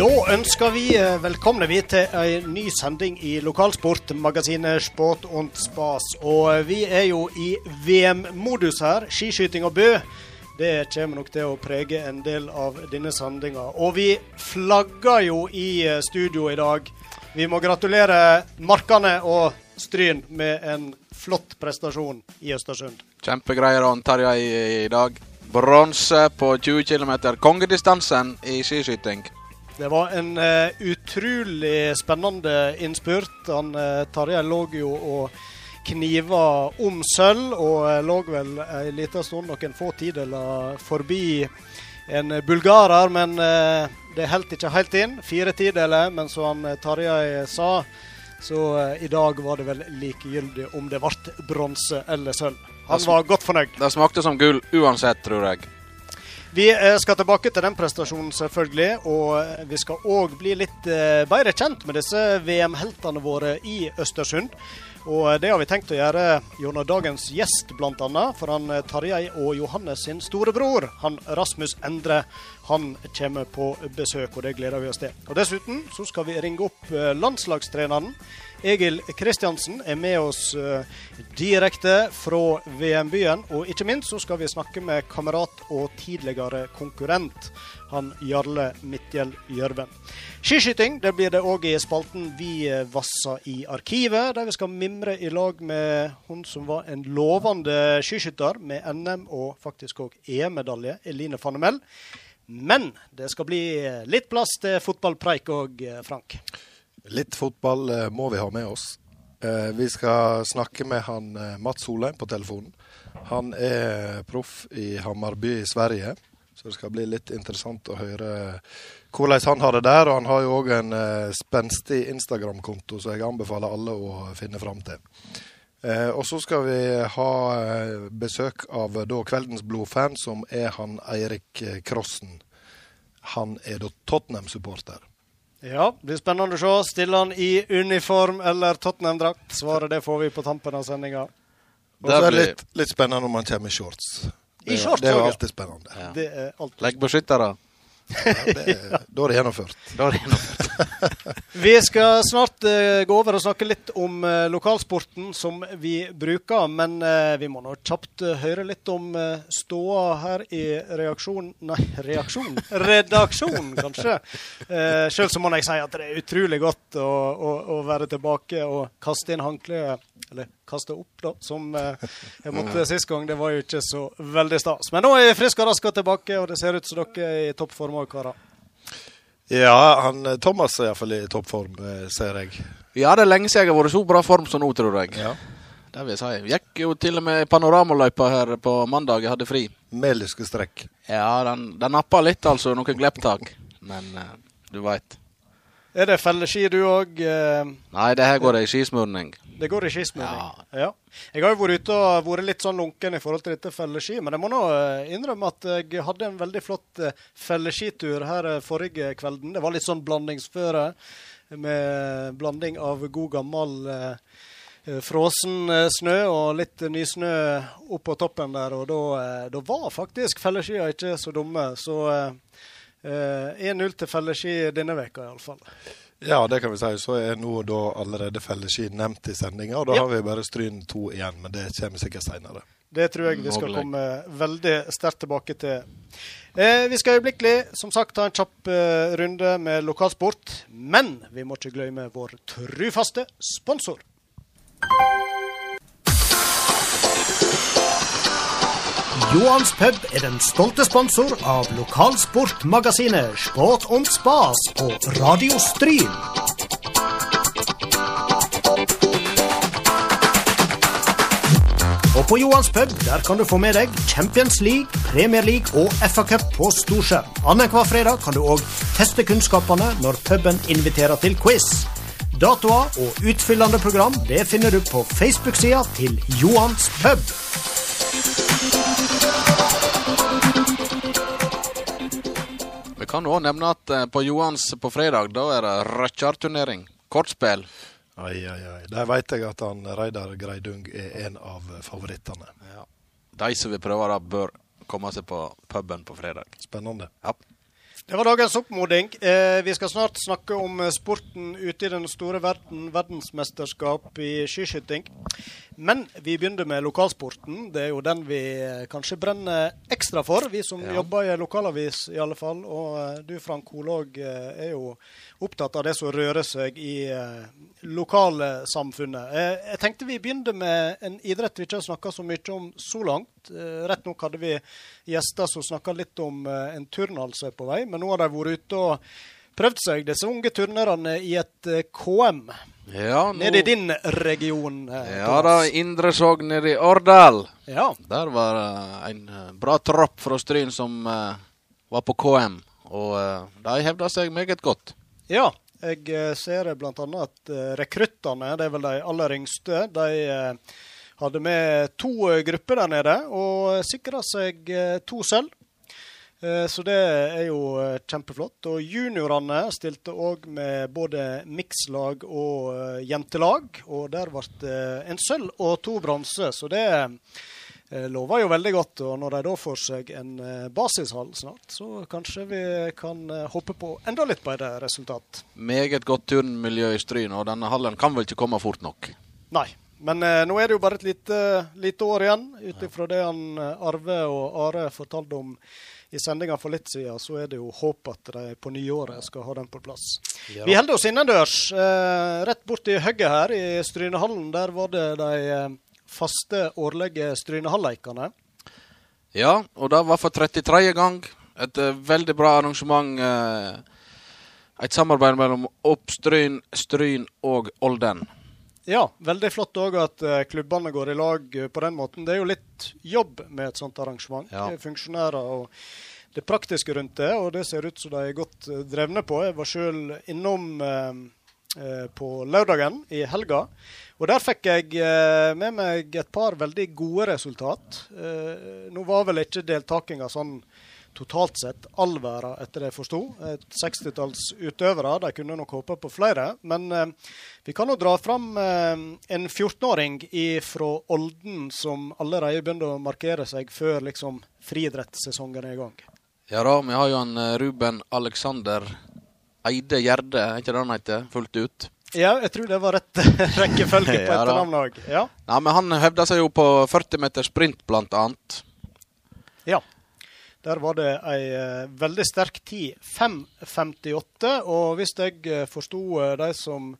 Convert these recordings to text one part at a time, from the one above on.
Da ønsker vi eh, velkomne vi til en ny sending i lokalsportmagasinet Sport und Spas. Og eh, vi er jo i VM-modus her. Skiskyting og Bø. Det kommer nok til å prege en del av denne sendinga. Og vi flagger jo i eh, studio i dag. Vi må gratulere Markane og Stryn med en flott prestasjon i Østersund. Kjempegreier å Tarjei i dag. Bronse på 20 km. Kongedistansen i skiskyting. Det var en uh, utrolig spennende innspurt. Han uh, Tarjei lå jo og kniva om sølv, og uh, lå vel en liten stund, noen få tideler, forbi en bulgarer. Men det holdt ikke helt inn. Fire tideler, men som han Tarjei sa, så i dag var det vel likegyldig om det ble bronse eller sølv. Han var godt fornøyd. Det smakte som gull uansett, tror jeg. Vi skal tilbake til den prestasjonen, selvfølgelig. Og vi skal òg bli litt bedre kjent med disse VM-heltene våre i Østersund. Og det har vi tenkt å gjøre gjennom dagens gjest, bl.a. For han Tarjei og Johannes sin storebror, han Rasmus Endre, han kommer på besøk, og det gleder vi oss til. Og Dessuten så skal vi ringe opp landslagstreneren. Egil Kristiansen er med oss uh, direkte fra VM-byen. Og ikke minst så skal vi snakke med kamerat og tidligere konkurrent, han Jarle Midtgjell Gjørven. Skiskyting det blir det òg i spalten Vi vasser i arkivet, der vi skal mimre i lag med hun som var en lovende skiskytter med NM og faktisk òg EM-medalje, Eline Fannemel. Men det skal bli litt plass til fotballpreik òg, Frank. Litt fotball må vi ha med oss. Vi skal snakke med han Mats Solheim på telefonen. Han er proff i Hammarby i Sverige, så det skal bli litt interessant å høre hvordan han har det der. Og han har jo òg en spenstig Instagram-konto, så jeg anbefaler alle å finne fram til. Og så skal vi ha besøk av da kveldens blodfan, som er han Eirik Krossen. Han er da Tottenham-supporter. Ja, det blir spennende å se. Stiller han i uniform eller Tottenham-drakt? Svaret det får vi på tampen av sendinga. Og så er det litt, litt, spennende om han kommer i shorts. I shorts det er jo alltid spennende. Ja. Det er alltid. Leggbeskyttere. Ja, da er det gjennomført. Da er det gjennomført. Vi skal snart uh, gå over og snakke litt om uh, lokalsporten som vi bruker. Men uh, vi må nå kjapt høre litt om ståa her i reaksjon Nei, reaksjon? Redaksjon, kanskje. Sjøl så må jeg si at det er utrolig godt å, å, å være tilbake og kaste inn håndkleet. Eller kaste opp, da, som jeg måtte sist gang. Det var jo ikke så veldig stas. Men nå er jeg frisk og rask og tilbake, og det ser ut som dere er i toppform òg, karer. Ja, han, Thomas er iallfall i toppform, ser jeg. Ja, det er lenge siden jeg har vært i så bra form som nå, tror jeg. Ja. Det vil jeg si. Gikk jo til og med panoramaløypa her på mandag. Jeg hadde fri. Med lyskestrekk. Ja, den, den nappa litt, altså. Noen glepptak. Men uh, du veit. Er det felleski du òg? Uh... Nei, det her går det i skismurning. Det går i skismurning. Ja. ja. Jeg har jo vært ute og vært litt sånn lunken i forhold til dette felleski, men jeg må nå innrømme at jeg hadde en veldig flott felleskitur her forrige kvelden. Det var litt sånn blandingsføre med blanding av god gammel eh, frossen snø og litt nysnø opp på toppen der, og da, da var faktisk felleskia ikke så dumme. Så eh, 1-0 til felleski denne veka iallfall. Ja, det kan vi si. Så er nå da allerede felleski nevnt i sendinga. Da Ja. har vi bare Stryn 2 igjen, men det kommer sikkert seinere. Det tror jeg vi skal komme veldig sterkt tilbake til. Eh, vi skal øyeblikkelig som sagt ta en kjapp eh, runde med lokalsport. Men vi må ikke glemme vår trufaste sponsor. Johans pub er den stolte sponsor av lokalsportmagasinet Sport om Spas på Radio Stryn. Og på Johans pub der kan du få med deg Champions League, Premier League og FA-cup på storskjerm. Annenhver fredag kan du òg teste kunnskapene når puben inviterer til quiz. Datoer og utfyllende program det finner du på Facebook-sida til Johans pub. Kan òg nevne at eh, på Johans på fredag, da er det Røkkjar-turnering. Kortspill. Ai, ai, ai. Der veit jeg at han Reidar Greidung er en av favorittene. De som vil prøve det, bør komme seg på puben på fredag. Spennende. Ja. Det var dagens oppmoding. Eh, vi skal snart snakke om sporten ute i den store verden. Verdensmesterskap i skiskyting. Men vi begynner med lokalsporten. Det er jo den vi eh, kanskje brenner ekstra for, vi som Ja. jobber i lokalavis i alle fall. Og eh, du Frank Holåg eh, er jo opptatt av det som rører seg i lokalsamfunnet. Jeg tenkte vi begynner med en idrett vi ikke har snakka så mye om så langt. Rett nok hadde vi gjester som snakka litt om en turnhall som er på vei, men nå har de vært ute og prøvd seg, disse unge turnerne, i et KM. Ja, nå, Nede i din region. eh, ja da, Indre Sogn nede i Årdal. Ja. Der var uh, en eh, bra tropp fra Stryn som uh, var på KM. Og uh, de hevda seg meget godt. Ja, jeg ser bl.a. at rekruttene, det er vel de aller yngste, de hadde med to grupper der nede og sikra seg to sølv. Eh, Så det er jo eh, kjempeflott. Og juniorene stilte òg med både mikslag og eh, jentelag. Og der ble det en sølv og to bronse, så det lover jo veldig godt. Og når de da får seg en basishall snart, så kanskje vi kan hoppe håpe på enda litt bedre resultat. Meget godt turnmiljø i Stryn, og denne hallen kan vel ikke komme fort nok. Nei. Men eh, nå er det jo bare et lite, lite år igjen. Ut ifra det han Arve og Are fortalte om i sendinga for litt siden, så er det jo håp at de på nyåret skal ha den på plass. Vi holder oss innendørs. Eh, rett borti høgget her i Strynehallen, der var det de eh, faste årlige Strynehalleikene. Ja, og det var for 33. gang. Et eh, veldig bra arrangement. eh, et samarbeid mellom Oppstryn, Stryn og Olden. Ja, veldig flott òg at eh, klubbene går i lag eh, på den måten. Det er jo litt jobb med et sånt arrangement. Ja. Er Funksjonærer og det praktiske rundt det, og det ser ut som de er godt eh, drevne på. Jeg var sjøl innom eh, på lørdagen i helga, og der fikk jeg eh, med meg et par veldig gode resultat. Eh, nå var vel ikke deltakinga sånn totalt sett all verden, etter det jeg forsto. Et sekstitalls utøvere. De kunne nok håpe på flere. Men eh, vi kan jo dra fram eh, en 14-åring fra Olden som allerede begynner å markere seg før liksom friidrettssesongen er i gang. Ja da, vi har jo en eh, Ruben Alexander Eide Gjerde, er ikke det han heter? Fullt ut. Ja, jeg tror det var rett rekkefølge på etternavnet òg. Ja. ja. men han hevda seg jo på 40 meter sprint, blant annet. ja. Der var det ei eh, veldig sterk tid. 5.58. Og hvis jeg uh, forsto eh, de som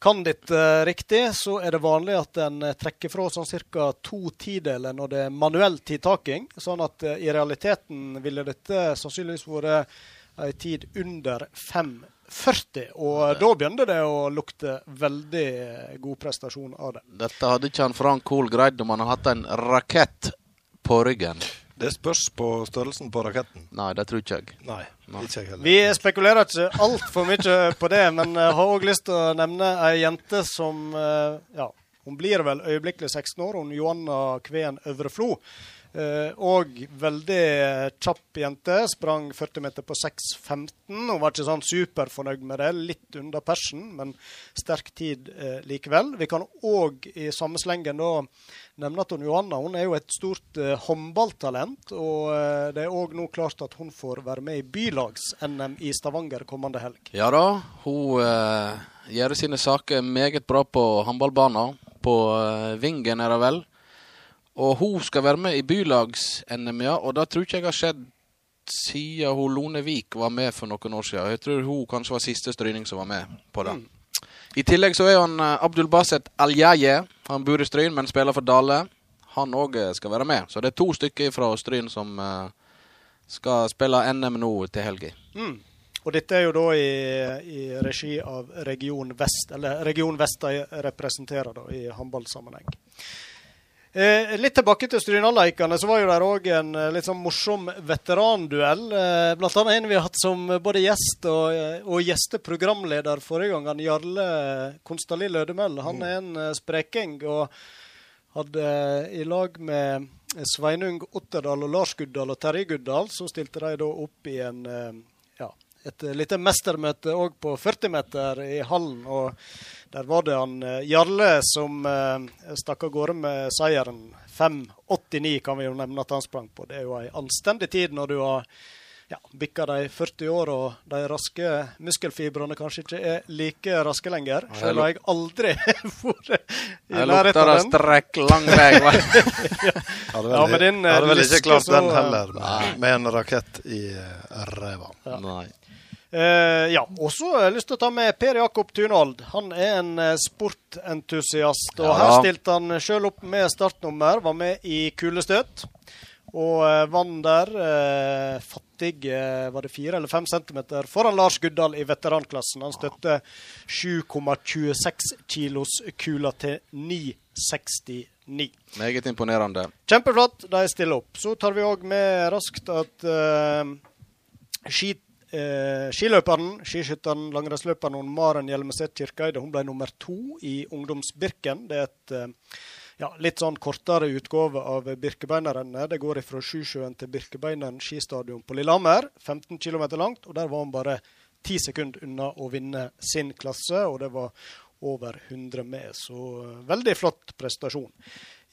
kan ditt eh, riktig, så er det vanlig at en eh, trekker fra sånn ca. to tideler når det er manuell tidtaking. Sånn at eh, i realiteten ville dette sannsynligvis vært ei tid under 5.40. Og da begynte det å lukte veldig eh, god prestasjon av det. Dette hadde ikke han Frank Hoel greid om han hadde hatt en rakett på ryggen. Det spørs på størrelsen på raketten. Nei, det tror ikke jeg. Nei, Nei. ikke jeg heller. Vi spekulerer ikke altfor mye på det, men jeg har òg lyst til å nevne ei jente som eh, ja, Hun blir vel øyeblikkelig 16 år, hun Johanna Kveen Øvreflo. Eh, og veldig kjapp jente. Sprang 40 meter på 6,15. Hun var ikke sånn superfornøyd med det, litt under persen, men sterk tid eh, likevel. Vi kan òg i samme slengen da nevne at hun Johanna hun er jo et stort eh, håndballtalent. Og eh, det er òg nå klart at hun får være med i bylags-NM i Stavanger kommende helg. Ja da, hun eh, gjør sine saker meget bra på håndballbanen. På eh, Vingen, er det vel. Og hun skal være med i bylags-NM, ja. Og det tror ikke jeg har skjedd siden hun Lone Vik var med for noen år siden. Jeg tror hun kanskje var siste stryning som var med på det. I tillegg så er han eh, Abdul Baset Aljaye. Han bor i Stryn, men spiller for Dale. Han òg skal være med. Så det er to stykker fra Stryn som eh, skal spille NM nå til helga. Mm. Og dette er jo da i, i regi av Region Vest, eller Region Vest de representerer da i håndballsammenheng. Eh, litt tilbake til Strynaleikene, så var jo der òg en eh, litt sånn morsom veteranduell. Eh, blant annet en vi har hatt som både gjest og, eh, og gjesteprogramleder forrige gang. Han Jarle Konstali Lødemøll. Han er en eh, spreking og hadde eh, i lag med Sveinung Otterdal og Lars Guddal og Terje Guddal, så stilte de da opp i en eh, ja, et lite mestermøte òg på 40 meter i hallen. og der var det han eh, Jarle som eh, stakk av gårde med seieren. 5,89 kan vi jo nevne at han sprang på. Det er jo ei anstendig tid når du har ja, bikka de 40 år, og de raske muskelfibrene kanskje ikke er like raske lenger. Ja, Selv har jeg aldri vært i nærheten lukter Jeg det å strekk lang vei. ja. Hadde vel, Ja, din, hadde vel ikke klart så, den heller, med, med en rakett i ræva. Nei. Eh, ja, og så har jeg lyst til å ta med Per Jakob Tunhold. Han er en eh, sportentusiast. Og Ja her stilte han sjøl opp med startnummer, var med i kulestøt. Og eh, vant der eh, fattige var det fire eller fem centimeter foran Lars Guddal i veteranklassen. Han støtte 7,26 kilos kula til 9,69. Meget imponerende. Kjempeflott, de stiller opp. Så tar vi òg med raskt at uh, ski, eh, skiløperen, skiskytteren, langrennsløperen Maren Hjelmeset Kirkeide hun ble nummer to i Ungdomsbirken. Det er et eh, ja, litt sånn kortere utgave av Birkebeinerrennet. Det går fra Sjusjøen til Birkebeineren skistadion på Lillehammer. 15 km langt. og Der var hun bare ti sekunder unna å vinne sin klasse, og det var over 100 med. Så eh, veldig flott prestasjon.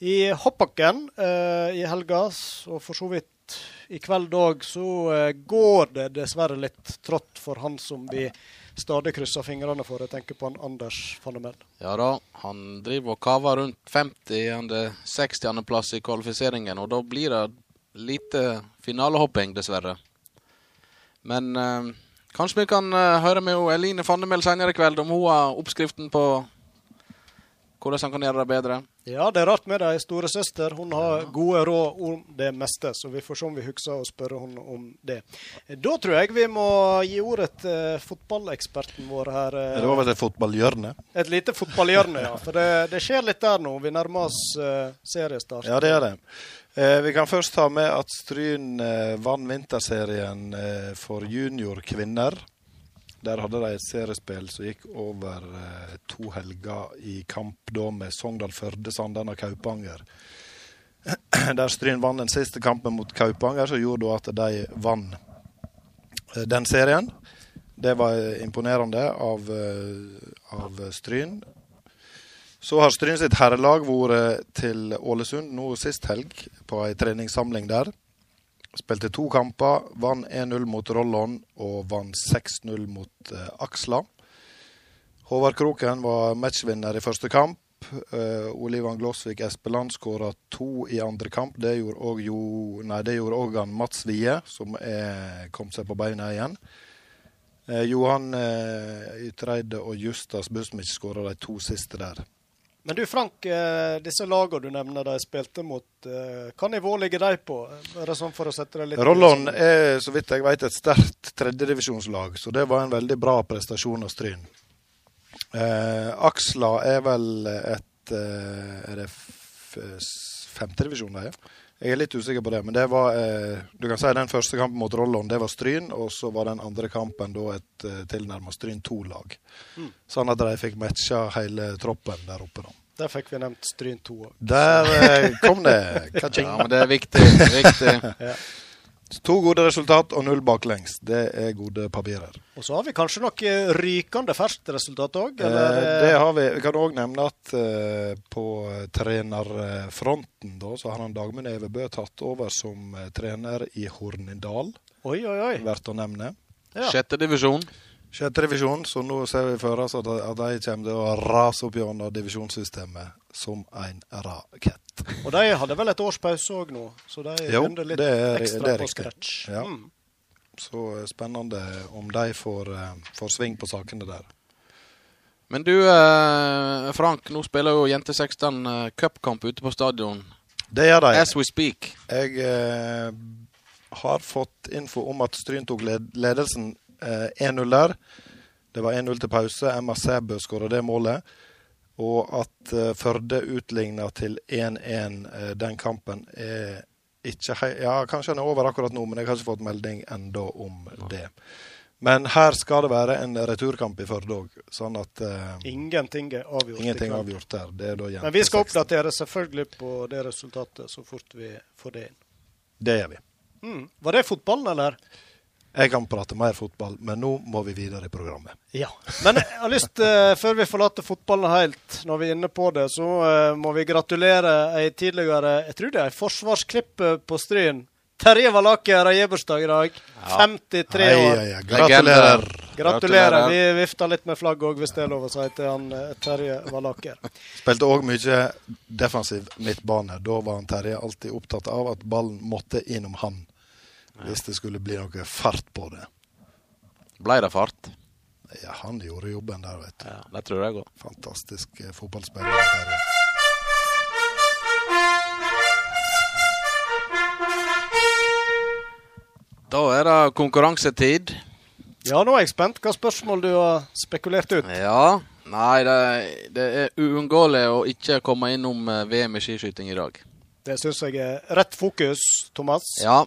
I hoppbakken eh, i helga, og for så vidt i kveld òg, så eh, går det dessverre litt trått for han som vi stadig krysser fingrene for. Jeg tenker på han Anders Fannemel. Ja da, han driver og kaver rundt 50. 60. plass i kvalifiseringen, og da blir det lite finalehopping, dessverre. Men eh, kanskje vi kan eh, høre med Eline Fannemel senere i kveld om hun har oppskriften på hvordan han kan gjøre det bedre. Ja, det er rart med deg, storesøster. Hun har gode råd om det meste, så vi får se om vi husker å spørre henne om det. Da tror jeg vi må gi ordet til fotballeksperten vår her. Er Det var vel et fotballhjørne? Et lite fotballhjørne, ja. For det, det skjer litt der nå. Vi nærmer oss eh, seriestart. Ja, det er det. Eh, vi kan først ta med at Stryn eh, vant vinterserien eh, for juniorkvinner. Der hadde de et seriespill som gikk over eh, to helger i kamp da med Sogndal, Førde, Sandane og Kaupanger. Der Stryn vant den siste kampen mot Kaupanger, så gjorde at de vant eh, den serien. Det var eh, imponerende av, eh, av Stryn. Så har Stryn sitt herrelag vært til Ålesund nå sist helg, på ei treningssamling der. Spilte to kamper, vant 1-0 mot Rollon og vant 6-0 mot eh, Aksla. Håvard Kroken var matchvinner i første kamp. Uh, Olivan Glåsvik Espeland skåra to i andre kamp. Det gjorde òg jo, nei, Mats Wie, som er, kom seg på beina igjen. Uh, Johan uh, Ytreide og Justas Busmich skåra de to siste der. Men du Frank, eh, disse lagene du nevner de spilte mot, eh, hva nivå ligger de på? Det sånn for å sette det litt Rollon er så vidt jeg vet et sterkt tredjedivisjonslag, så det var en veldig bra prestasjon av Stryn. Eh, Aksla er vel et eh, Er det femtedivisjon de er? Jeg er litt usikker på det, men det var eh, Du kan si den første kampen mot Rollon, det var Stryn, og så var den andre kampen da et eh, tilnærma Stryn 2-lag. Mm. Sånn at de fikk matcha hele troppen der oppe, da. Der fikk vi nevnt Stryn 2 òg. Der eh, kom det. Ka-ching. Ja, men det er viktig. viktig. To gode resultat og null baklengs. Det er gode papirer. Og så har vi kanskje noe rykende ferskt resultat òg? Eh, det har vi. Vi kan òg nevne at eh, på trenerfronten da, så har han Dagmund Evebø tatt over som eh, trener i Hornindal. Oi, oi, oi. Verdt å nevne. Ja. Sjette divisjon. Sjette divisjon, så nå ser vi for oss at, de kommer til å rase opp gjennom divisjonssystemet som en rakett. Og de hadde vel et års pause òg nå, så de begynte litt det er- ekstra det er på scratch. Ja. Mm. Så eh, spennende om de får, eh, får sving på sakene der. Men du, eh, Frank, nå spiller jo Jente 16 eh, cupkamp ute på stadion. Det gjør de. As we speak. Jeg eh, har fått info om at Stryn tok ledelsen 1-0 der. Det var 1-0 til pause. Emma Sæbø skåra det målet. Og at eh, Førde utligna til 1-1 eh, den kampen, er ikke hei Ja, kanskje den er over akkurat nå, men jeg har ikke fått melding enda om det. Men her skal det være en returkamp i Førde òg, sånn at uh, Ingenting er avgjort. ingenting er avgjort der. Det er da Men vi skal 16. oppdatere selvfølgelig på det resultatet så fort vi får det inn. Det gjør vi. Mm. Var det fotballen, eller? Jeg kan prate mer fotball, men nå må vi videre i programmet. Ja. Men jeg har lyst, eh, før vi forlater fotballen helt, når vi er inne på det, så eh, må vi gratulere ei tidligere Jeg tror det er ei forsvarsklippe på Stryn. Terje Valaker har gebursdag i dag. 53 år. hei, hei. Gratulerer. Gratulerer. Vi vifter litt med flagg òg, hvis det er lov å si til han eh, Terje Valaker. Spilte òg mye defensiv midtbane. Da var han Terje alltid opptatt av at ballen måtte innom han. Hvis det skulle bli noe fart på det. Ble det fart? Ja, han gjorde jobben der, vet du. Ja, det tror jeg òg. Fantastisk eh, fotballspiller. Da er det konkurransetid. Ja, nå er jeg spent hva spørsmål du har spekulert ut. Ja. Nei, det, det er uunngåelig å ikke komme innom eh, VM i skiskyting i dag. Det syns jeg er rett fokus, Thomas. Ja.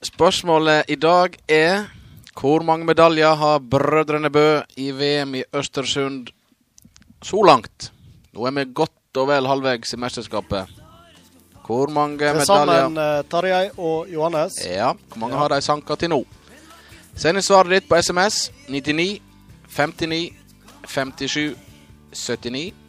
Spørsmålet i dag er hvor mange medaljer har Brødrene Bø i VM i Østersund så langt? Nå er vi godt og vel halvveis i mesterskapet. Hvor mange medaljer sammen eh, Tarjei og Johannes. Ja, hvor mange har de sanka til nå? Send inn svaret ditt på SMS 99 59 57 79.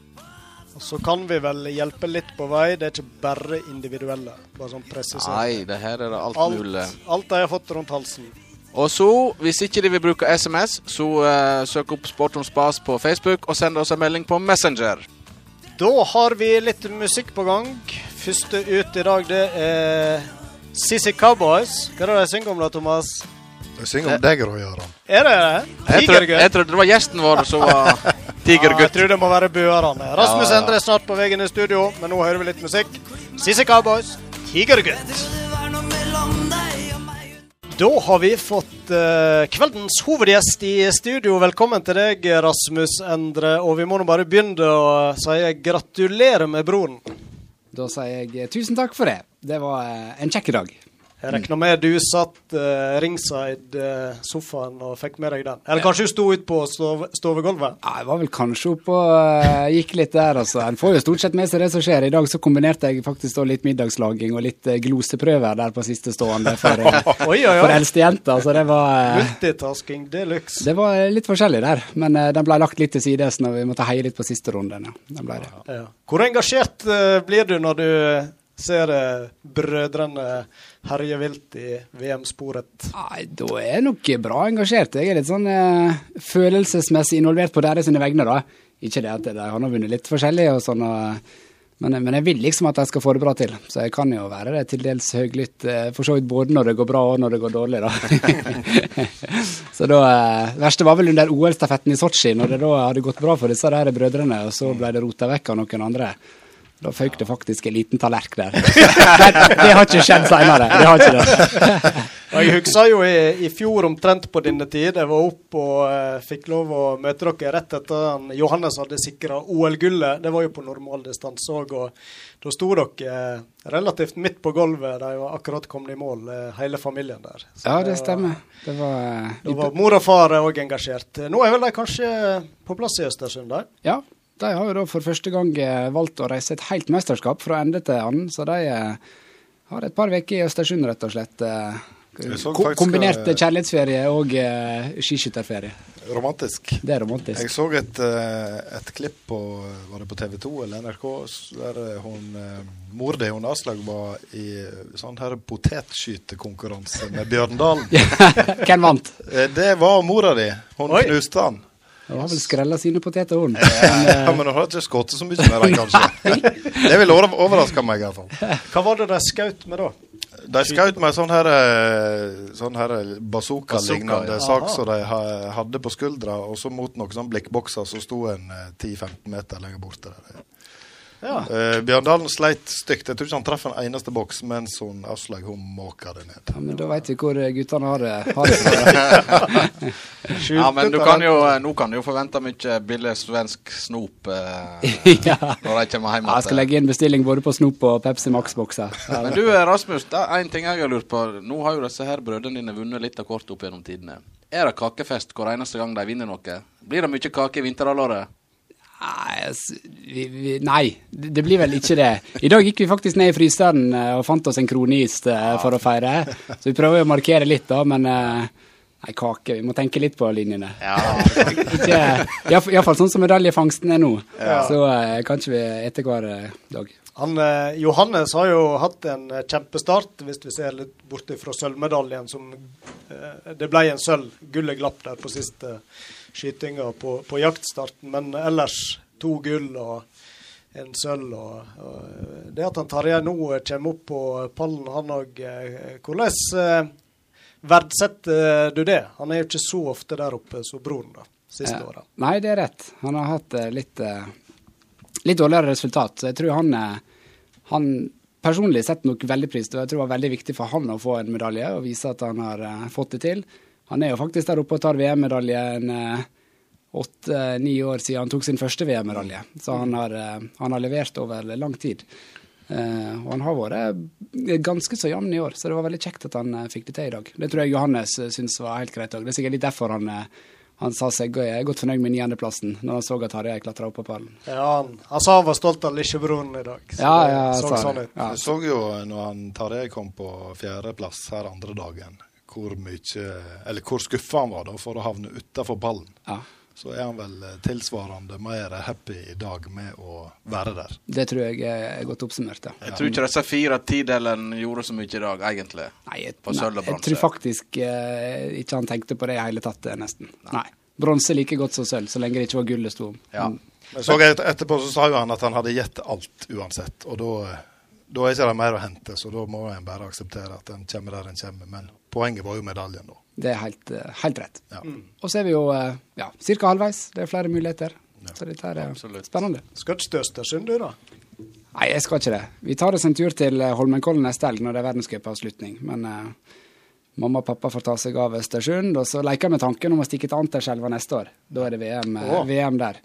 Og så kan vi vel hjelpe litt på vei. Det er ikke bare individuelle. Bare sånn presisert. Nei, det her er det alt, mulig. Alt, alt de har fått rundt halsen. Og så, hvis ikke de vil bruke SMS, så uh, søk opp Sport om spas på Facebook og send oss en melding på Messenger. Da har vi litt musikk på gang. Første ut i dag, det er Sissy Cowboys. Hva er det de synger om da, Thomas? De synger om deg, Roy Aron. Er det det? Jeg, trodde- jeg trodde det var gjesten vår som var Ja, jeg tror det må være buerne. Rasmus Ja, ja. Endre er snart på veien i studio, men nå hører vi litt musikk. Sissy Cowboys, Tigergutt. Da har vi fått uh, kveldens hovedgjest i studio. Velkommen til deg, Rasmus Endre. Og vi må nå bare begynne å si gratulerer med broren. Da sier jeg tusen takk for det. Det var uh, en kjekk dag. Jeg regner med du satt uh, ringside uh, sofaen og fikk med deg den. Eller kanskje du sto ute på stov stovegulvet? Ja, jeg var vel kanskje oppe og uh, gikk litt der, altså. En får jo stort sett med seg det som skjer. I dag så kombinerte jeg faktisk da litt middagslaging og litt uh, gloseprøver der på siste stående for, uh, Oi, oi, for eldstejenta, så det var eh, Multitasking de luxe. det var litt forskjellig der, men eh, den ble lagt litt til sides når vi måtte heie litt på siste runden. Ja. Ja. Hvor engasjert eh, blir du når du ser eh, brødrene herje vilt i VM-sporet? Nei, da er jeg nok bra engasjert. Jeg er litt sånn eh, følelsesmessig involvert på deres vegne, da. Ikke det at de har nå vunnet litt forskjellig og sånn, og, men, men jeg vil liksom at de skal få det bra til. Så jeg kan jo være det til dels høylytt, eh, for så vidt både når det går bra og når det går dårlig, da. så da eh, verste var vel under OL-stafetten i Sotsji, når det da hadde gått bra for disse der brødrene, og så ble det rota vekk av noen andre. Da føyk det faktisk en liten tallerk der. Men det har ikke skjedd seinere. Det har ikke det. Jeg husker jo i, i fjor omtrent på denne tid. Jeg var oppe og eh, fikk lov å møte dere rett etter han Johannes hadde sikra OL-gullet. Det var jo på normaldistanse òg. Og da sto dere eh, relativt midt på gulvet. De var akkurat kommet i mål, eh, hele familien der. Så Ja, det var- stemmer. Det var, Da var mor og far òg engasjert. Nå er vel de kanskje på plass i Østersund, de? Ja, de har jo da for første gang eh, valgt å reise et helt mesterskap fra ende til annen, så de eh, har et par uker i Østersund, rett og slett. eh, ko- Kombinert kjærlighetsferie og uh, skiskytterferie. Romantisk. Det er romantisk. Jeg så et, et klipp på Var det på TV 2 eller NRK der hun mor di, hun Aslaug, var i sånn her potetskytekonkurranse med Bjørndalen. Hvem vant? Det var mora di. Hun Oi. knuste han. Hun har vel skrella sine poteter, hun. Ja, men hun har ikke skutt så mye med den, kanskje. Det vil over overraske meg, iallfall. Hva var det de skjøt med da? De skjøt med sånn her, eh, sånn her bazooka-lignende Bazooka, ja. sak som de hadde på skuldra, og så mot noen sånn blikkbokser så sto en eh, 10-15 meter lenger borte. Der. Ja. Eh, Bjørndalen sleit stygt. Jeg tror ikke han traff en eneste boks, mens hun Aslaug hun måka det ned. Ja, men da veit vi hvor guttene har det. Har det. Ja, men du kan jo, eh, nå kan du jo forvente mye billig svensk snop uh, ja. når de kommer hjem. Ja, Jeg skal legge inn bestilling både på Snop og Pepsi Max-bokser. Men du Rasmus, det er en ting jeg har lurt på. Nå har jo disse her brødrene dine vunnet litt av kortet opp gjennom tidene. Er det kakefest hver eneste gang de vinner noe? Blir det mye kake i vinterhalvåret? Nei, det blir vel ikke det. I dag gikk vi faktisk ned i fryseren eh, og fant oss en kronis eh, for å feire. Så vi prøver å markere litt, da, men eh, Nei, kake. Vi må tenke litt på linjene. Ja. Iallfall sånn som medaljefangsten er nå. Så eh, kan ikke vi ete hver eh, dag. Han, eh, Johannes har jo hatt en eh, kjempestart, hvis vi ser litt bort fra sølvmedaljen. som eh, Det ble en sølv. Gullet glapp der på siste skytinga på, på jaktstarten. Men ellers to gull og en sølv. Og, og det at han Tarjei nå kommer opp på pallen, han òg Hvordan eh, verdsetter du det? Han er jo ikke så ofte der oppe som broren da, siste Eh, året. Nei, det er rett. Han har hatt eh, litt, eh, litt dårligere resultat. Så jeg tror han, eh, han personlig setter nok veldig pris på det. Jeg tror det var veldig viktig for han å få en medalje og vise at han har eh, fått det til. Han er jo faktisk der oppe og tar VM-medalje en eh, åtte-ni år siden han tok sin første VM-medalje. Så han har, eh, han har levert over lang tid. Eh, og han har vært ganske så jevn i år, så det var veldig kjekt at han fikk det til i dag. Det tror jeg Johannes syns var helt greit òg. Det er sikkert litt derfor han, han sa seg er godt fornøyd med niendeplassen, når han så at Harjei klatra opp på pallen. Ja, han, han sa han var stolt av lillebroren i dag. Så Ja, det så sa sånn det. ut. Ja. Jeg så jo når Tarjei kom på fjerdeplass her andre dagen, hvor mye Eller hvor skuffa han var da for å havne utafor ballen. Ja. Så er han vel eh, tilsvarende mer happy i dag med å være der. Det tror jeg er godt oppsummert, ja. Jeg tror ikke disse fire tidelene gjorde så mye i dag, egentlig. Nei, jeg, På nei, sølv og jeg tror faktisk eh, ikke han tenkte på det i hele tatt, eh, nesten. Nei. Bronse like godt som sølv, så lenge det ikke var gull det sto om. Ja. Mm. Men så et, etterpå så sa jo han at han hadde gitt alt uansett, og da da er ikke mer å hente, så da må en bare akseptere at en kommer der en kommer. Men poenget var jo medaljen, da. Det er helt, eh, helt rett. Ja. Og så er vi jo eh, ja, ca. halvveis. Det er flere muligheter. Så dette er Absolutt. spennende. Skal ikke til Østersund, du, da? Nei, jeg skal ikke det. Vi tar oss en tur til eh, Holmenkollen neste helg når det er verdenscupavslutning. Men uh, mamma og pappa får ta seg av Østersund, og så leker jeg med tanken om å stikke til Anterselva neste år. Da er det VM, oh. VM der.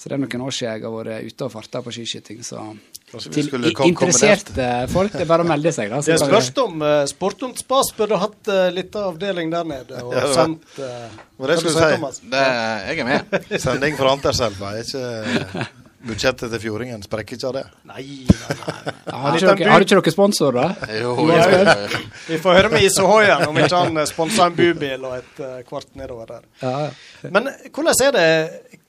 Så det er noen år siden jeg har vært ute og farta på skiskyting, så til skulle interesserte folk, det er bare å melde seg, da. så Det er spørs om uh, Sportum Spas burde hatt uh, litt avdeling der nede. Og Ja, det sendt uh, det jeg du si. Det, jeg er med. Sending fra Anterselva er ikke Budsjettet til Fjordingen sprekker ikke av det. Nei, nei, nei. Har ikke har ikke noen sponsor, da? Jo, Ja, ja. Vi får høre med Isohoien om ikke han sponser en bubil og et kvart nedover der. Ja, ja. Men hvordan er det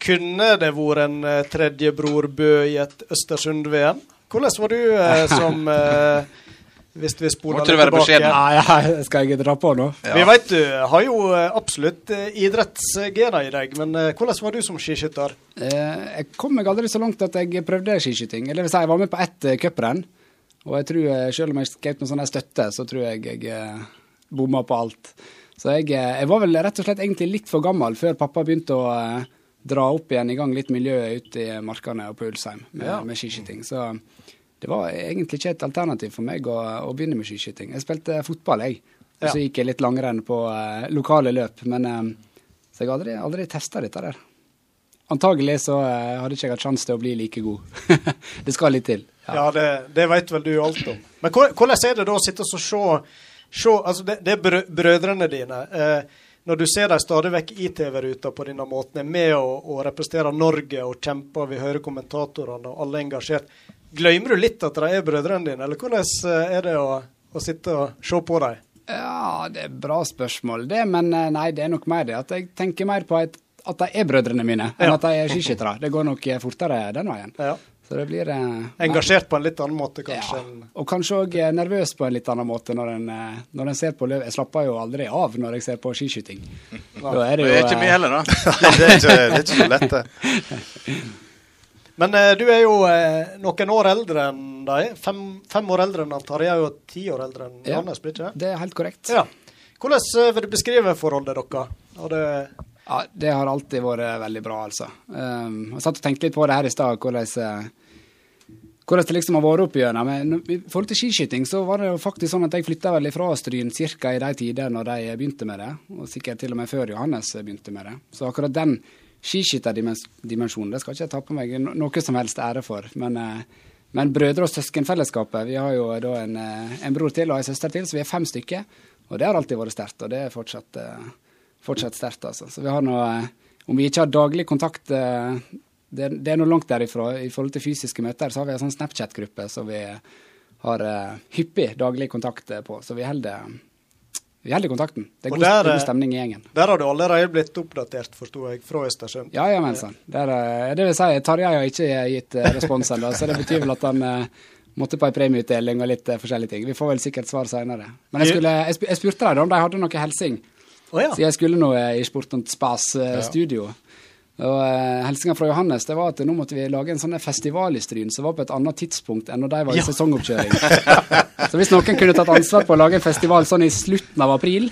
Kunne det vært en tredjebror tredje bror Bø i et Østersund-VM? Hvordan var du eh, som eh, Hvis vi spoler Måtte litt du være tilbake? Nei, Ja, ja, skal jeg dra på nå? Ja. Vi vet du har jo eh, absolutt eh, idrettsgener i deg, men eh, hvordan var du som skiskytter? Eh, jeg kom meg aldri så langt at jeg prøvde skiskyting. Eller vil si, jeg var med på ett cuprenn. Og jeg tror, eh, selv om jeg skjøt med sånn støtte, så tror jeg jeg bomma på alt. Så jeg, eh, jeg var vel rett og slett egentlig litt for gammel før pappa begynte å eh, dra opp igjen i gang litt miljøet ute i markene og på Ulsheim med, Ja. med skiskyting. Så det var egentlig ikke et alternativ for meg å, å begynne med skiskyting. Jeg spilte fotball, jeg. Og så Ja. gikk jeg litt langrenn på eh, lokale løp. Men eh, så jeg aldri, aldri testa dette der. Antagelig så eh, hadde ikke jeg hatt sjanse til å bli like god. det skal litt til. Ja, det, det vet vel du alt om. Men hvordan er det da å sitte og se, se altså det, det er brødrene dine. Eh, når du ser dem stadig vekk i TV-ruta på denne måten, er med å, å representere Norge og kjemper, vi hører kommentatorene og alle er engasjert. Glemmer du litt at de er brødrene dine, eller hvordan eh, er det å, å sitte og se på dem? Ja, det er bra spørsmål, det. Men eh, nei, det er nok mer det at jeg tenker mer på et, at de er brødrene mine, enn Ja. at de er skiskyttere. Det går nok eh, fortere den veien. Ja. Så det blir eh, Engasjert på en litt annen måte, kanskje? Ja, og kanskje òg nervøs på en litt annen måte når en, eh, når en ser på løv. Jeg slapper jo aldri av når jeg ser på skiskyting. Da er det Det er ikke eh, heller, da. det, er ikke, det er ikke så lett, det. Men eh, du er jo eh, noen år eldre enn dem. Fem, fem år eldre enn Tarjei, og ti år eldre enn Ja. Johannes, blir ikke det? Det er helt korrekt. Ja. Hvordan eh, vil du beskrive forholdet deres? Har det Ja, det har alltid vært veldig bra, altså. Um, jeg satt og tenkte litt på det her i stad, hvordan, eh, hvordan det liksom har vært opp igjennom. Men i forhold til skiskyting så var det jo faktisk sånn at jeg flytta vel ifra Stryn ca. i de tider når de begynte med det, og sikkert til og med før Johannes begynte med det. Så akkurat den skiskytterdimensjonen, det skal ikke jeg ta på meg noe som helst ære for. Men, Uh, men brødre- og søskenfellesskapet, vi har jo da en, eh, en bror til og en søster til, så vi er fem stykker. Og det har alltid vært sterkt, og det er fortsatt, fortsatt sterkt, altså. Så vi har nå, eh, om vi ikke har daglig kontakt eh, det, det er noe langt derifra. I forhold til fysiske møter så har vi en sånn Snapchat-gruppe som vi har eh, hyppig daglig kontakt på. Så vi holder, vi holder kontakten. Det er god, der, god stemning i gjengen. Der har du allerede blitt oppdatert, forsto jeg, fra Østersund. Ja, ja, men sann. Det vil si, Tarjei har ikke gitt respons ennå, så det betyr vel at han, måtte på en premieutdeling og litt forskjellige ting. Vi får vel sikkert svar seinere. Men jeg, skulle, jeg, spurte dem om de hadde noe helsing. Oh, ja. Så jeg skulle nå i Sport und Spas-studio. Ja. Og uh, Hilsenen fra Johannes det var at nå måtte vi lage en sånn festival i Stryn som var på et annet tidspunkt enn når de var i ja. sesongoppkjøring. så hvis noen kunne tatt ansvar på å lage en festival sånn i slutten av april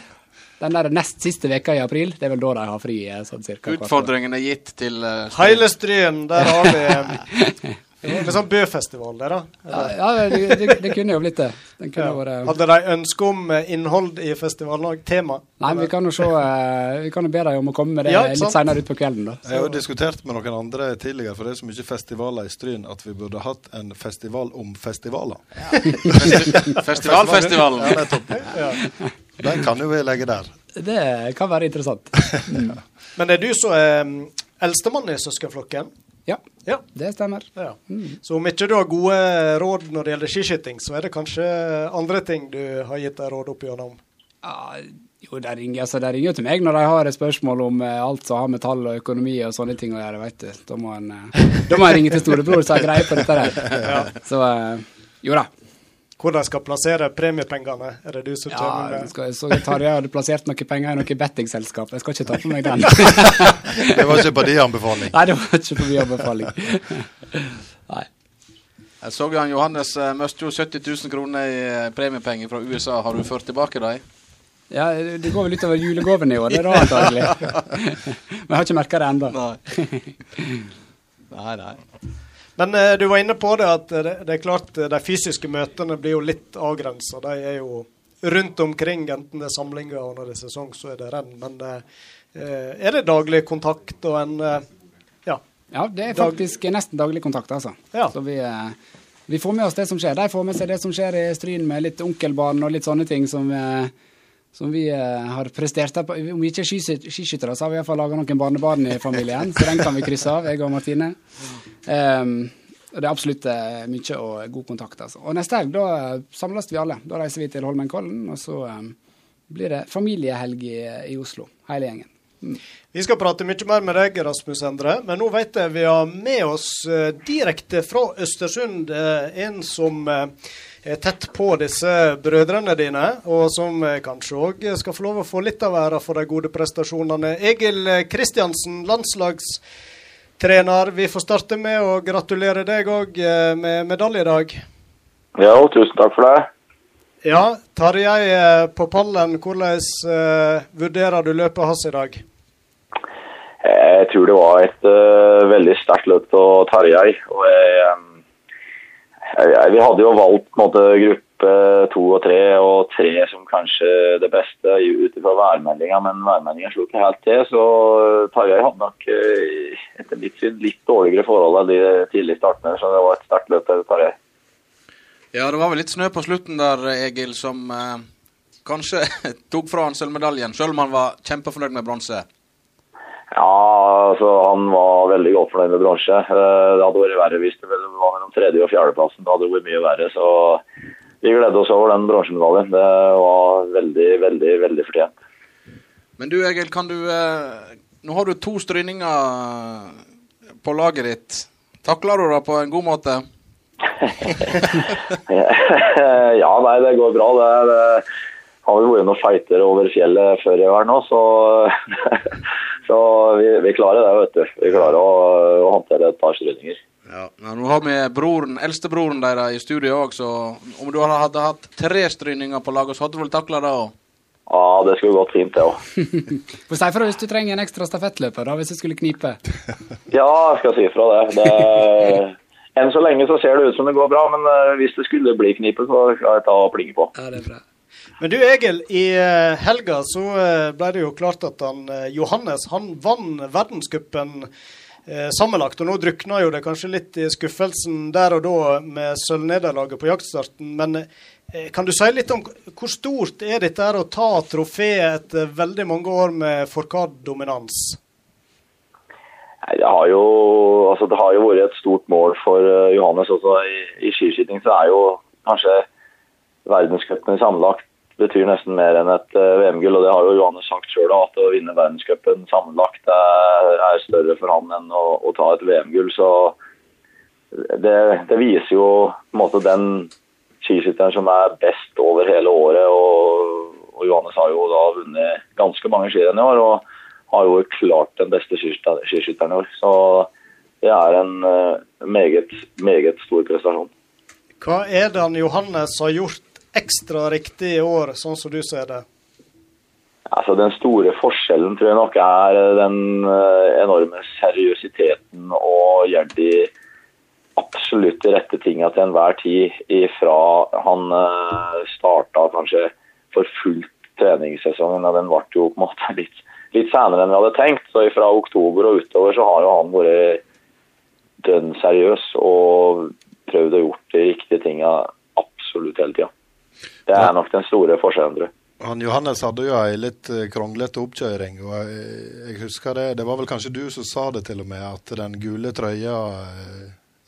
den der nest siste veka i april, det er vel da de har fri? sånn cirka. Utfordringen er gitt til uh, Hele Stryn, der har vi En sånn Bø-festival, det, da? Ja, ja det, det, det, kunne jo blitt det. Ja. Vært, Hadde de ønske om eh, innhold i festivalen og Tema? Nei, men vi kan jo se uh, Vi kan jo be dem om å komme med det ja, litt seinere utpå kvelden, da. Så. Jeg har jo diskutert med noen andre tidligere, for det er så mye festivaler i Stryn, at vi burde hatt en festival om festivaler. Ja. Festivalfestivalen. Ja, nettopp. Ja. Den kan jo vi legge der. Det kan være interessant. Mm. Men er du som er um, eldstemann i søskenflokken? Ja, ja. det stemmer. Ja. Mm. Så om ikke du har gode råd når det gjelder skiskyting, så er det kanskje andre ting du har gitt deg råd opp gjennom? Ja, jo, det ringer, altså, det ringer til meg når de har et spørsmål om eh, alt som har med tall og økonomi og sånne ting å gjøre, vet du. Da må en, eh, ringe til storebror som har greie på dette der. Ja. Så eh, jo da, hvordan skal plassere premiepengene? Er det du som ja, kommer med skal, Så Tarjei hadde plassert noen penger i noe bettingselskap. Jeg skal ikke ta på meg den. det var ikke på din anbefaling? Nei, det var ikke på min anbefaling. Nei. Jeg så han Johannes uh, mistet jo 70 000 kroner i uh, premiepenger fra USA. Har du ført tilbake dem? Ja, det går vel utover julegaven i år, det er da antagelig. Men jeg har ikke merka det ennå. Nei. nei, nei. Men eh, du var inne på det at det, det, er klart eh, de fysiske møtene blir jo litt avgrensa. De er jo rundt omkring, enten det er samlinger og når det er sesong, så er det renn. Men eh, er det daglig kontakt og en ja. ja, det er faktisk dag nesten daglig kontakt, altså. Ja. Så vi, vi, får med oss det som skjer. De får med seg det som skjer i Stryn med litt onkelbarn og litt sånne ting som som vi har prestert. Om vi ikke er skiskyttere, så har vi iallfall laga noen barnebarn i familien, så den kan vi krysse av, jeg og Martine. Um, og Det er absolutt uh, mye og god kontakt. Altså. Og Neste helg da uh, samles vi alle. Da reiser vi til Holmenkollen, og så um, blir det familiehelg i, i Oslo, hele gjengen. Mm. Vi skal prate mye mer med deg, Rasmus Endre, men nå vet jeg vi har med oss direkte fra Østersund en som er tett på disse brødrene dine, og som kanskje òg skal få lov å få litt av æra for de gode prestasjonene. Egil Kristiansen, landslagstrener. Vi får starte med å gratulere deg òg eh, med medalje i dag. Ja, tusen takk for det. Ja, Tarjei eh, på pallen, hvordan uh, vurderer du løpet hans i dag? Jeg tror det var et uh, veldig sterkt løp av Tarjei. og jeg, um, Vi hadde jo valgt måte, gruppe to og tre, og tre som kanskje det beste ut fra værmeldinga, men værmeldinga slo ikke helt til. Så Tarjei hadde nok etter mitt syn litt dårligere forhold enn de tidlig startene, så det var et sterkt løp til Tarjei. Ja, det var vel litt snø på slutten der, Egil, som eh, kanskje tok fra han sølvmedaljen, selv om han var kjempefornøyd med bronse? Ja, altså han var veldig godt fornøyd med bronse. Eh, det hadde vært verre hvis det var mellom tredje- og fjerdeplassen. Det hadde vært mye verre. så vi gleder oss over den bronsemedaljen. Det var veldig, veldig, veldig fortjent. Men du Egil, kan du eh, Nå har du to stryninger på laget ditt. Takler du det på en god måte? ja, nei, det går bra. Det, det har vi vært noen fighter over fjellet før i år nå, så, så vi, vi, klarer det, vet du. Vi klarer å, å håndtere et par stryninger. Ja, Nå har vi broren, eldstebroren deres i studio òg, så om du hadde hatt tre stryninger på laget, så hadde du vel takla det òg? Ja, det skulle gått fint, det òg. Få si ifra hvis du trenger en ekstra stafettløper, da, hvis det skulle knipe. ja, jeg skal si ifra det. det. Enn så lenge så ser det ut som det går bra, men eh, hvis det skulle bli knipe, så skal jeg ta og plinge på. Ja, det er bra. Men du Egil, i eh, helga så eh, ble det jo klart at han, Johannes han vant verdenscupen eh, sammenlagt. Og nå drukna jo det kanskje litt i skuffelsen der og da med sølvnederlaget på jaktstarten. Men eh, kan du si litt om hvor stort er dette her å ta trofeet etter veldig mange år med Forkad-dominans? Det har, jo, altså det har jo vært et stort mål for Johannes også. I, i skiskyting så er jo kanskje verdenscupen sammenlagt betyr nesten mer enn et uh, VM-gull. og Det har jo Johannes sagt sjøl, at å vinne verdenscupen sammenlagt er, større for han enn å, å ta et VM-gull. Så det, det, viser jo måte den skiskytteren som er best over hele året. og, og Johannes har jo da vunnet ganske mange skirenn i år og har jo klart den beste skiskytteren i år. Så det er en meget, meget stor prestasjon. Hva er det han Johannes har gjort ekstra riktig i år, sånn som du ser det? Altså, den store forskjellen tror jeg nok er den eh, enorme seriøsiteten og gjør de absolutt de rette tinga til enhver tid ifra han eh, starta kanskje for fullt treningssesongen. og Den ble jo på en måte litt, litt senere enn vi hadde tenkt. Så fra oktober og utover så har jo han vært dønn seriøs og prøvd å gjort de riktige tinga absolutt hele tida. Det er nok den store forskjellen, tror jeg. Han Johannes hadde jo ei litt eh, kronglete oppkjøring. og jeg, husker Det det var vel kanskje du som sa det til og med, at den gule trøya eh,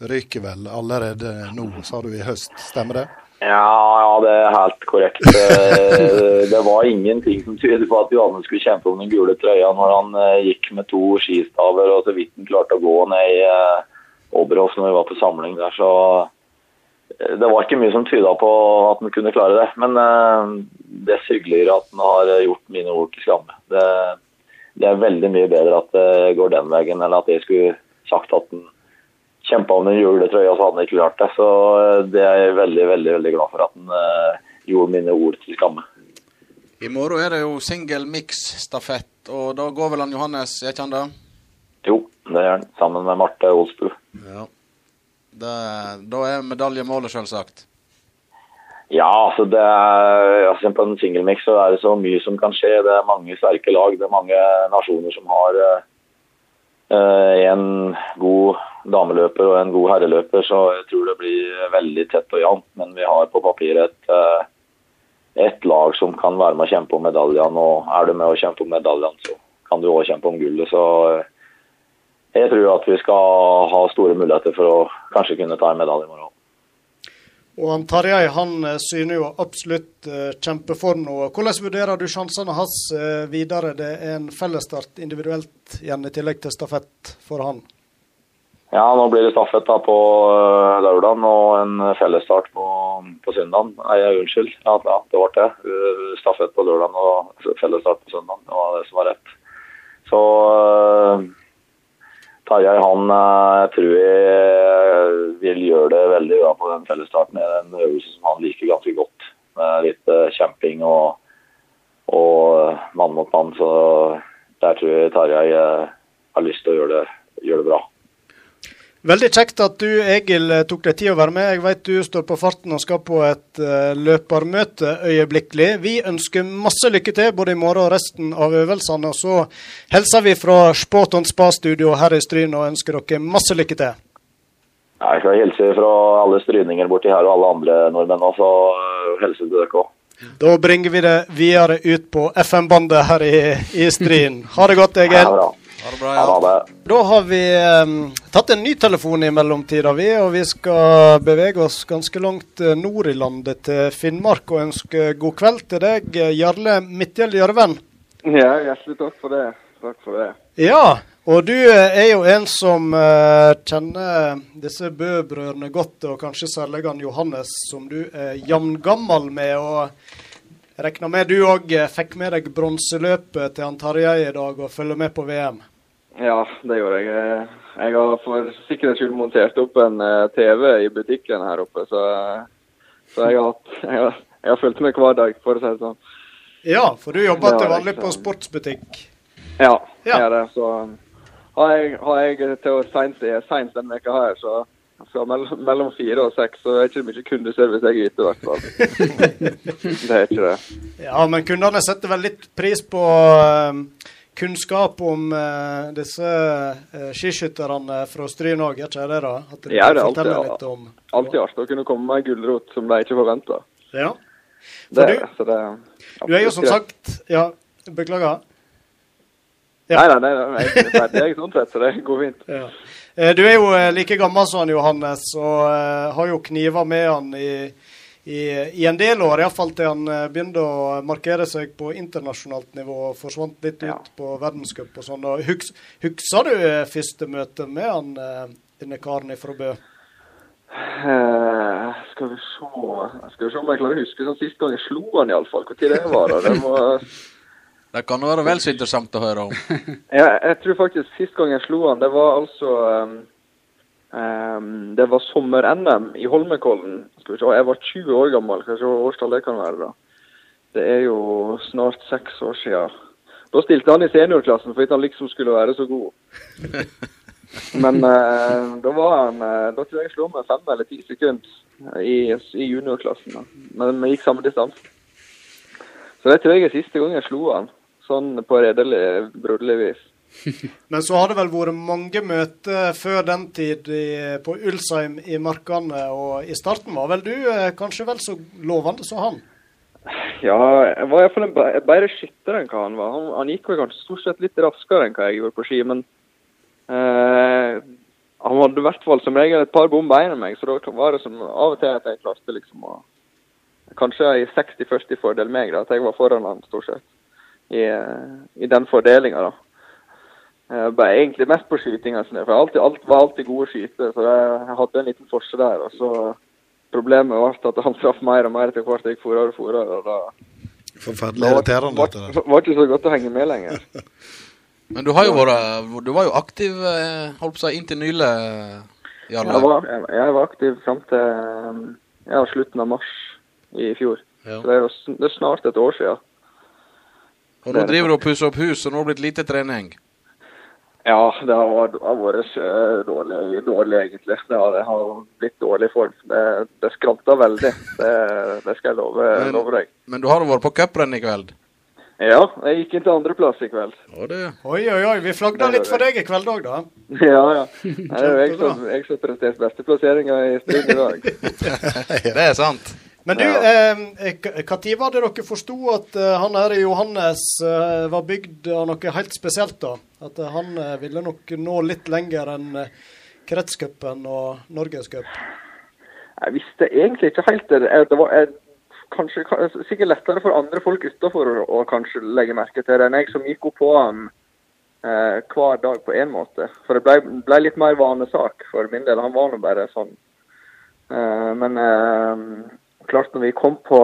ryker vel allerede nå, sa du i høst. Stemmer det? Ja, ja, det er helt korrekt. Eh, det var ingenting som tydet på at Johannes skulle kjempe om den gule trøya når han gikk med to skistaver og så vidt han klarte å gå ned i Oberhof når vi var på samling der. så det var ikke mye som tyda på at han kunne klare det. Men uh, det er hyggeligere at han har gjort mine ord til skamme. Det, det, er veldig mye bedre at det går den veien, enn at jeg skulle sagt at han kjempa om den juletrøya, så hadde han ikke klart det. Så uh, det er jeg veldig, veldig, veldig glad for at han uh, gjorde mine ord til skamme. I morgen er det jo single mix-stafett, og da går vel han Johannes, er ikke han det? Jo, det gjør han. Sammen med Marte Olsbu. Ja. Det, da er medalje målet, selvsagt. Ja, altså det er, altså på en singelmix så er det så mye som kan skje. Det er mange sterke lag. Det er mange nasjoner som har uh, en god dameløper og en god herreløper, så jeg tror det blir veldig tett og jevnt. Men vi har på papiret et, uh, et lag som kan være med å kjempe om medaljene. Og er du med å kjempe om medaljene, så kan du òg kjempe om gullet. Så uh, jeg tror at vi skal ha store muligheter for å kanskje kunne ta en medalje i morgen. Og han Tarjei han eh, syner jo absolutt uh, kjempeform nå. Hvordan vurderer du sjansene hans uh, videre? Det er en fellesstart individuelt igjen i tillegg til stafett for han. Ja, nå blir det stafett da på lørdag og en fellesstart på, på søndag. Nei, unnskyld. Ja, ja, det ble det. Stafett på lørdag og fellesstart på søndag. Det var det som var rett. Så Tarjei han jeg eh, tror jeg vil gjøre det veldig bra på den fellesstarten. Det er en øvelse som han liker ganske godt. Med litt uh, kjemping og, og mann mot mann. Så der tror jeg Tarjei har lyst til å gjøre det, gjøre det bra. Veldig kjekt at du Egil tok deg tid å være med. Jeg vet du står på farten og skal på et uh, løpermøte øyeblikkelig. Vi ønsker masse lykke til både i morgen og resten av øvelsene. Og så hilser vi fra Spåton spa-studio her i Stryn og ønsker dere masse lykke til. Jeg skal hilse fra alle stryninger borti her og alle andre nordmenn også. Helse til dere òg. Da bringer vi det videre ut på FM-bandet her i, i Stryn. Ha det godt, Egil. Ja, bra. Ha det bra, ja. Da har vi um, tatt en ny telefon i mellomtida, vi. Og vi skal bevege oss ganske langt eh, nord i landet, til Finnmark, og ønske god kveld til deg, Jarle Midtgjeld Gjørven. Ja, hjertelig takk for det. Takk for det. Ja, og du eh, er jo en som uh, kjenner disse Bø-brødrene godt, og kanskje særlig han Johannes, som du er jevngammal med. og regner med du òg fikk med deg bronseløpet til han Tarjei i dag, og følger med på VM? Ja, det gjorde jeg. Jeg har for sikkerhets skyld montert opp en eh, TV i butikken her oppe, så, så jeg, har, jeg, har, jeg har fulgt med hver dag, for å si det sånn. Ja, for du jobber til vanlig på sportsbutikk? Ja, ja. jeg det. Så har jeg, har jeg til seint denne veka her, så fra mellom, fire og seks så er det ikke mye kundeservice jeg yter, i hvert fall. det er ikke det. Ja, men kundene setter vel litt pris på uh, kunnskap om uh, disse uh, skiskytterne fra Stryn òg, ikke det? da? At de ja, det er alltid, litt om, alltid artig å kunne komme med en gulrot som de ikke forventa. Ja. Det, du, så det, du er jo som sagt Ja, beklager. Ja. Nei, nei, nei, nei, det er sånn sett, så det går fint. Ja. Eh, du er jo like gammel som han Johannes, og uh, har jo kniver med han i i, i en del år, iallfall til han eh, begynte å markere seg på internasjonalt nivå og forsvant litt ja. ut på verdenscup og sånn. Husker du eh, første møte med han, eh, denne karen fra Bø? Uh, skal vi se Skal vi se om jeg klarer å huske sånn sist gang jeg slo han, iallfall. Når det var. Det, må, Det kan være vel så interessant å høre om. jeg, jeg tror faktisk sist gang jeg slo han, det var altså um, um, Det var sommer-NM i Holmenkollen. Jeg var 20 år gammel. Kanskje årstall det kan være. da. Det er jo snart seks år siden. Da stilte han i seniorklassen fordi han liksom skulle være så god. Men eh, da var han eh, Da tror jeg jeg slo med fem eller ti sekunder i, i juniorklassen. da. Men vi gikk samme distanse. Så det tror jeg er siste gang jeg slo han. Sånn på redelig, broderlig vis. Men så har det vel vært mange møter før den tid i, på Ulsheim i markene, og i starten var vel du eh, kanskje vel så lovende som han? Ja, jeg var iallfall en be- bedre skytter enn hva han var. Han, han gikk vel kanskje stort sett litt raskere enn hva jeg gjorde på ski, men eh, han hadde i hvert fall som regel et par bom bein enn meg, så da var det som av og til at jeg klarte liksom å Kanskje i 60-40-fordel meg, da, at jeg var foran han stort sett. I, i den fordelinga, da. Eh, bare egentlig mest på skytinga. For jeg alltid, alt var alltid gode skyter, så jeg, hadde en liten forse der. og så Problemet var at han traff mer og mer etter hvert jeg forere og fôra. og da Forferdelig det irriterende, var, var, var ikke så godt å henge med lenger. Men du har jo vært Du var jo aktiv eh, holdt på å si, inntil nylig, Jarle. Jeg var, jeg, jeg var aktiv fram til ja, slutten av mars i fjor. Ja. Så det er jo det er snart et år siden. Og nå driver du og pusser opp hus, og nå har det blitt lite trening. Ja, det har, det har vært eh, dårlig, dårlig egentlig. Det har, det har blitt dårlig form. Det, det skranter veldig. Det, det skal jeg love, Men- love deg. Men du har vært på cuprenn i kveld. Ja, jeg gikk inn til andreplass i kveld. Oi, oi, oi, vi flagda litt for deg i kveld òg, da. Ja, ja. Det er jo jeg som, jeg som presterte beste plasseringa i striden i dag. Det er sant. Men du, Ja. eh, var det dere forsto at eh, han her Johannes eh, var bygd av noe helt spesielt, da? At eh, han eh, ville nok nå litt lenger enn eh, kretscupen og Norgescup? Jeg visste egentlig ikke helt det. Det var jeg, kanskje, sikkert lettere for andre folk utenfor å, kanskje legge merke til det enn jeg som gikk opp på han eh, hver dag på én måte. For det ble, ble litt mer vanesak for min del. Han var nå bare sånn. Eh, men eh, klart når vi kom på,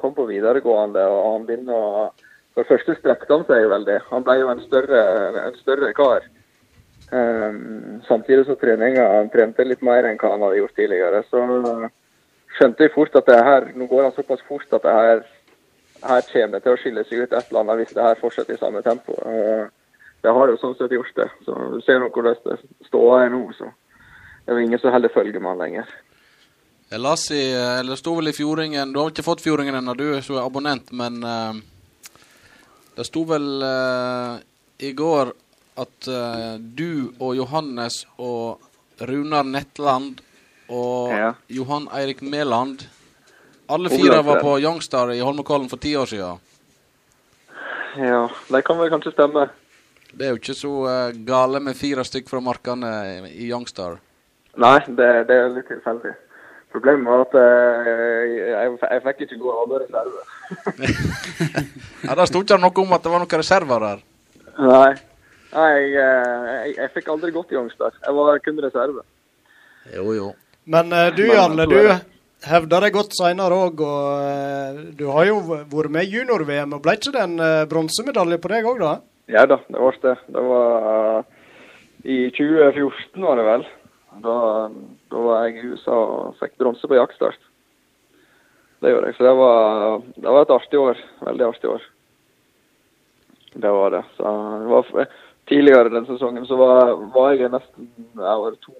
kom på videregående og han begynner å For det første strekte han seg veldig. Han ble jo en større, en større kar. Um, samtidig så treninga Han trente litt mer enn hva han hadde gjort tidligere. Så skjønte jeg fort at det her Nå går han såpass fort at det her, her kommer det til å skille seg ut et eller annet hvis det her fortsetter i samme tempo. Uh, det har jo sånn sett gjort det. Så du ser nå hvordan det står her nå, så det er jo ingen som holder følge med han lenger. Jeg las i, eller sto vel i Fjordingen Du har ikke fått Fjordingen ennå, du er så abonnent, men eh, det sto vel eh, i går at eh, du og Johannes og Runar Netland og Ja. Johan Eirik Mæland Alle fire var på Youngstar i Holmenkollen for ti år siden. Ja, det kan vel kanskje stemme. Det er jo ikke så eh, gale med fire stykk fra markene i Youngstar. Nei, det, det er litt tilfeldig. Problemet var at eh, jeg, jeg fikk ikke gå av reserve. Ja, Der sto ikke det noe om at det var noen reserver der. Nei. Nei, jeg, eh, jeg, jeg fikk aldri gått i Youngstar. Jeg var kun reserve. Jo, jo. Men eh, du Jarle, du hevder deg godt seinere òg, og du har jo vært med i junior-VM. og Ble ikke det en bronsemedalje på deg òg, da? Ja da, det var det. Det var i 2014 var det vel. Da, da var jeg i USA og fikk bronse på jaktstart. Det gjorde jeg. Så det var, det var et artig år. Veldig artig år. Det var det. Så det var, tidligere den sesongen så var, var jeg nesten jeg to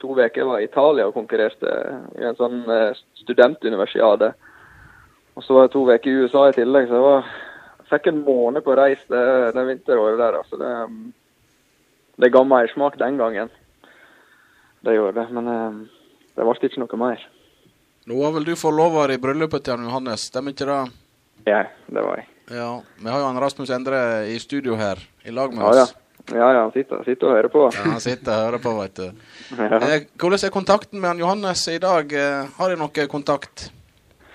to uker var i Italia og konkurrerte i en sånn eh, studentuniversiade. Og så var jeg to uker i USA i tillegg, så jeg, var fikk en måned på reis det, det vinteråret der. altså Det, det ga mersmak den gangen. Det gjorde det, men um, det ble ikke noe mer. Nå var vel du forlover i bryllupet til han Johannes, stemmer ikke det? Ja, det var jeg. Ja. Vi har jo han Rasmus Endre i studio her, i lag med Ja, ja. oss. Ja, ja, han sitter, sitter og hører på. Ja, han sitter og hører på, vet du. Ja. Eh, hvordan er kontakten med han Johannes i dag? Eh, har de noe kontakt?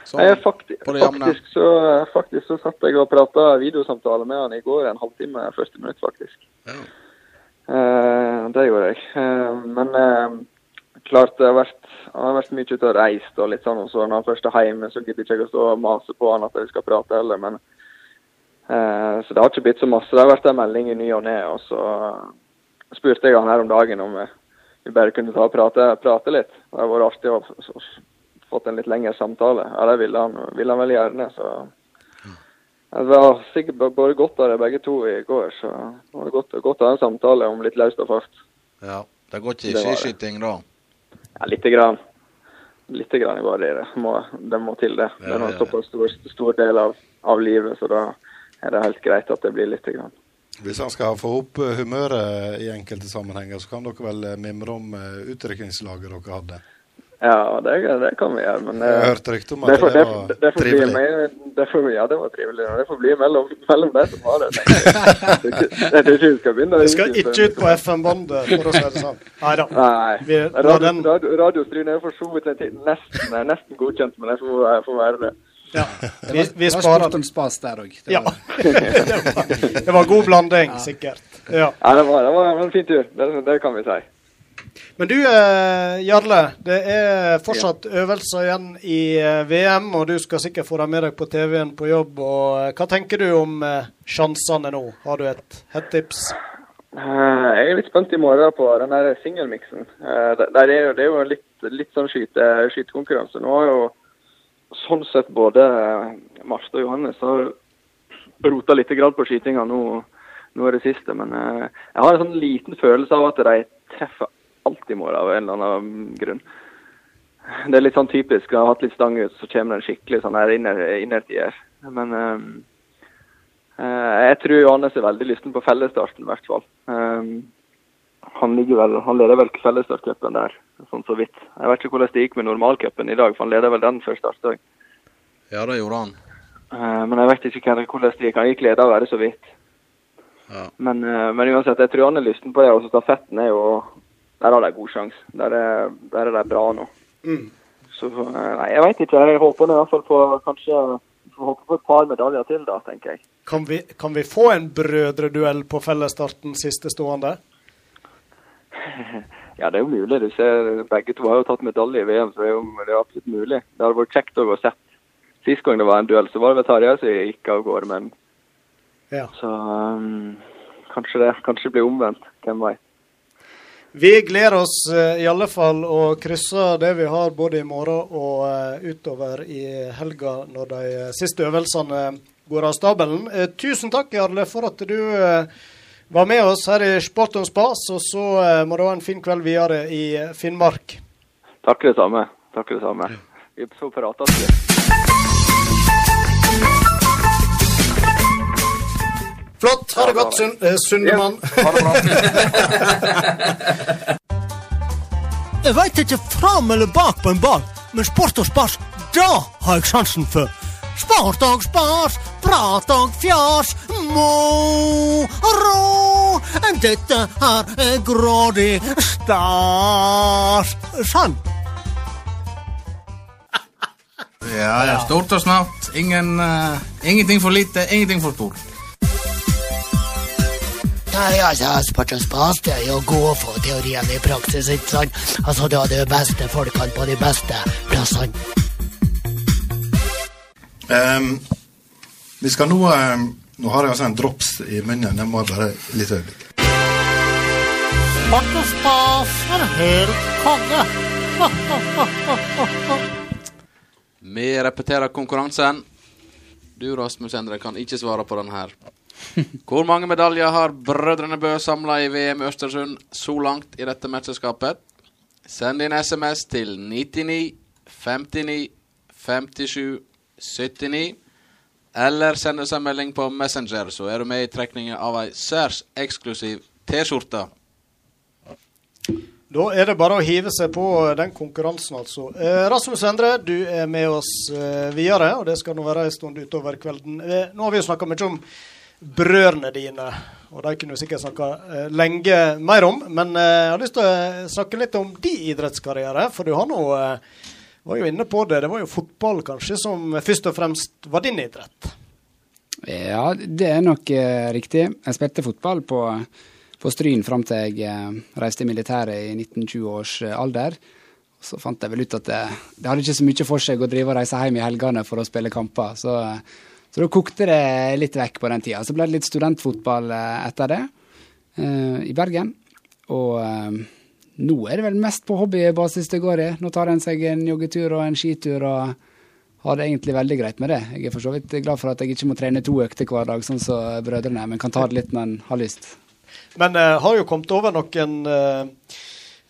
Sånn, Jeg, fakti på det jevne. faktisk, så, faktisk så satt jeg og prata videosamtale med han i går, en halvtime, 40 minutter faktisk. Ja. Eh, det gjorde jeg. Eh, men eh, klart det har vært, han har vært mye ute og reist og litt sånn. Og så når han først er hjemme, så gidder ikke å stå og mase på han at vi skal prate heller. Men, eh, så det har ikke blitt så masse. Det har vært en melding i ny og ne. Og så spurte jeg han her om dagen om vi, bare kunne ta og prate, prate litt. Det har vært artig å få en litt lengre samtale. Ja, det ville han, ville han vel gjerne. så... Det var sikkert bare godt av det begge to i går. så det var godt, godt å ha en samtale om litt løst og fast. Ja, Det går ikke i skiskyting da? Ja, lite grann. Lite grann var det. Det må, det må til, det. Det Ja, er en såpass stor, stor del av, av livet, så da er det helt greit at det blir lite grann. Hvis han skal få opp eh, humøret i enkelte sammenhenger, så kan dere vel eh, mimre om eh, utdrikningslaget dere hadde. Ja, det, det kan vi gjøre, men Jeg hørte har hørt rykte om det at får, det det, var det får trivelig. med, det får, Ja, det var trivelig. Det får bli mellom, mellom det som har det. jeg. Jeg tror ikke- Jeg vi skal begynne Det skal ikke ut på FM-båndet, for å si det sånn. Neida. Nei. Vi- Radio, radio, radiostryn er for så vidt nesten, nesten godkjent, men jeg får, jeg får være det. Ja. Det Vi, sparer vi det var spas der òg. Ja. det, var, det var god blanding, sikkert. Ja. Ja, det var, det var en fin tur. Det, det kan vi si. Men du eh, Jarle, det er fortsatt øvelser igjen i eh, VM, og du skal sikkert få dem med deg på TV-en på jobb. og eh, Hva tenker du om sjansene nå? Har du et, hett-tips? Jeg er litt spent i morgen på den der singelmiksen. Er, det er jo litt, litt sånn skyte, skytekonkurranse. Nå har jo sånn sett både Marstad og Johannes har rota litt på skytinga nå, nå i det siste. Men jeg har en sånn liten følelse av at de treffer alt i morgen av en eller annen grunn. Det er litt sånn typisk. Jeg har hatt litt stang ut, så kommer det en skikkelig sånn her inner, innertier. Men eh, jeg tror Johannes er veldig lysten på fellesstarten, i hvert fall. Um, han, vel, han leder vel fellesstartcupen der, sånn så vidt. Jeg vet ikke hvordan det gikk med normalcupen i dag, for han leder vel den før start òg. Ja, det gjorde han. Uh, men jeg vet ikke hvordan det gikk. Han gikk leder bare så vidt. Ja. Men, men uansett, jeg tror han er lysten på det. Og stafetten er jo Der har de god sjanse. Der er, der er de bra nå. Mm. Så eh, nei, jeg vet ikke. Jeg håper i hvert fall på kanskje får håpe på et par medaljer til, da, tenker jeg. Kan vi, kan vi få en brødreduell på fellesstarten siste stående? Ja, det er jo mulig. Du ser, Begge to har jo tatt medalje i VM, så det er jo det er absolutt mulig. Det hadde vært kjekt å gå sett. Sist gang det var en duell, så var det vel Tarjei som gikk av gårde, men Ja. så um, kanskje det kanskje blir omvendt. Hvem veit. Vi gleder oss eh, i alle fall å krysse det vi har både i morgen og eh, utover i helga når de eh, siste øvelsene går av stabelen. Tusen takk, Jarle, for at du var med oss her i Sport og spas. Og så må du ha en fin kveld videre i Finnmark. Takk det samme. Takk det samme. Vi så prates litt. Flott. Ha det godt, Sund eh, Sundemann. Ha det bra. Jeg veit ikke fram eller bak på en ball, men sport og spas, da har jeg sansen for. Sport og spas, prat og fjas, moro. Dette her er grådig stas. Sann. Ja, ja. Stort og snart. Ingen, uh, ingenting for lite, ingenting for stort. Nei, altså, og spas det er jo å gå for teorien i praksis, ikke sant? Altså, du har de beste folkene på de beste plassene. Um, vi skal nå um, Nå har jeg altså en drops i munnen. Jeg må bare litt øyeblikk. Sport og spas er helt konge. Vi repeterer konkurransen. Du, Rasmus Endre, kan ikke svare på den her. Hvor mange medaljer har Brødrene Bø samla i VM i Østersund så langt i dette mesterskapet? Send inn SMS til 99 59 57 79. Eller send oss en melding på Messenger, så er du med i trekningen av ei særs eksklusiv T-skjorte. Da er det bare å hive seg på den konkurransen, altså. Eh, Rasmus Endre, du er med oss eh, videre, og det skal nå være en stund utover kvelden. Eh, nå har vi jo snakka mye om brødrene dine, og de kunne vi sikkert snakka eh, lenge mer om. Men eh, jeg har lyst til å snakke litt om din idrettskarriere, for du har nå eh, var jo inne på det. Det var jo fotball kanskje som først og fremst var din idrett. Ja, det er nok eh, riktig. Jeg spilte fotball på, på Stryn fram til jeg eh, reiste i militæret i 1920 års eh, alder. Så fant jeg vel ut at det, det, hadde ikke så mye for seg å drive og reise hjem i helgene for å spille kamper. Så, så da kokte det litt vekk på den tida. Så ble det litt studentfotball etter det i Bergen. Og nå er det vel mest på hobbybasis det går i. Nå tar en seg en joggetur og en skitur og har det egentlig veldig greit med det. Jeg er for så vidt glad for at jeg ikke må trene to økter hver dag, sånn som brødrene, men kan ta det litt når en har lyst. Men uh, har jo kommet over noen uh,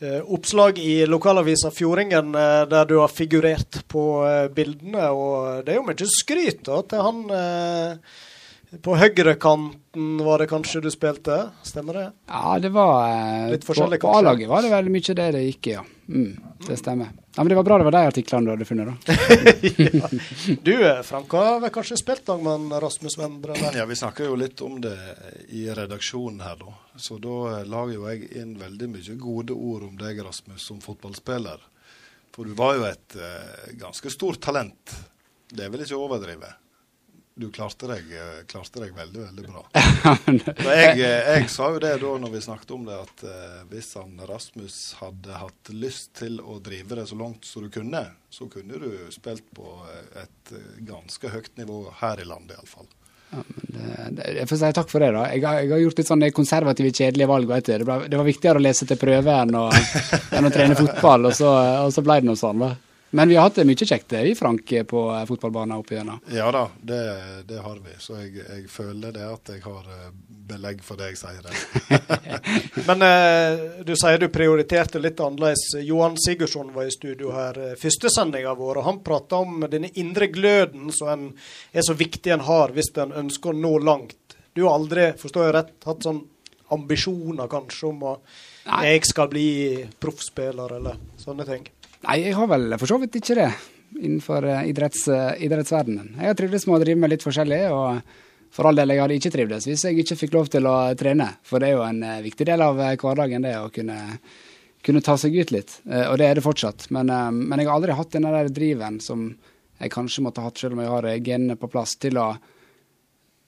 oppslag i lokalavisa Fjordingen uh, der du har figurert på bildene, og det er jo mye skryt da, til han på høyrekanten var det kanskje du spilte, stemmer det? Ja, det var Litt forskjellig, På, på A-laget var det veldig mye det det gikk i, ja. Mm, det stemmer. Ja, Men det var bra det var de artiklene du hadde funnet, da. ja. Du Frank, har vel kanskje spilt av med Rasmus Vendre? Ja, vi snakka jo litt om det i redaksjonen her, da. Så da lager jo jeg inn veldig mye gode ord om deg, Rasmus, som fotballspiller. For du var jo et uh, ganske stort talent. Det vil ikke overdrive du klarte deg, eh, klarte deg, veldig, veldig bra. jeg, eh, jeg, sa jo det da når vi snakket om det, at uh, hvis han Rasmus hadde hatt lyst til å drive det så langt som du kunne, så kunne du spilt på et ganske høyt nivå her i landet iallfall. Ja, jeg får si takk for det. da. Jeg har, jeg har gjort litt sånne konservative, kjedelige valg. Det, ble, det var viktigere å lese til prøve enn å, enn å trene fotball, og så, og så ble det noe sånn. da. Men vi har hatt det mye kjekt i Frank, på fotballbanen opp igjennom. Ja da, det, det, har vi. Så jeg, jeg, føler det at jeg har eh, belegg for det jeg sier. det. Men eh, du sier du prioriterte litt annerledes. Johan Sigurdsson var i studio her eh, første sendinga vår, og han prata om denne indre gløden som en, er så viktig en har hvis en ønsker å nå langt. Du har aldri, forstår jeg rett, hatt sånn ambisjoner kanskje om å jeg skal bli proffspiller eller sånne ting? Nei, jeg har vel for så vidt ikke det innenfor uh, idretts, uh, idrettsverdenen. Jeg har trivdes med å drive med litt forskjellig, og for all del, jeg hadde ikke trivdes hvis jeg ikke fikk lov til å trene. For det er jo en uh, viktig del av hverdagen, det å kunne, kunne, ta seg ut litt. og det er det fortsatt. Men, men, jeg har aldri hatt den der driven som jeg kanskje måtte hatt, selv om jeg har genene på plass, til å,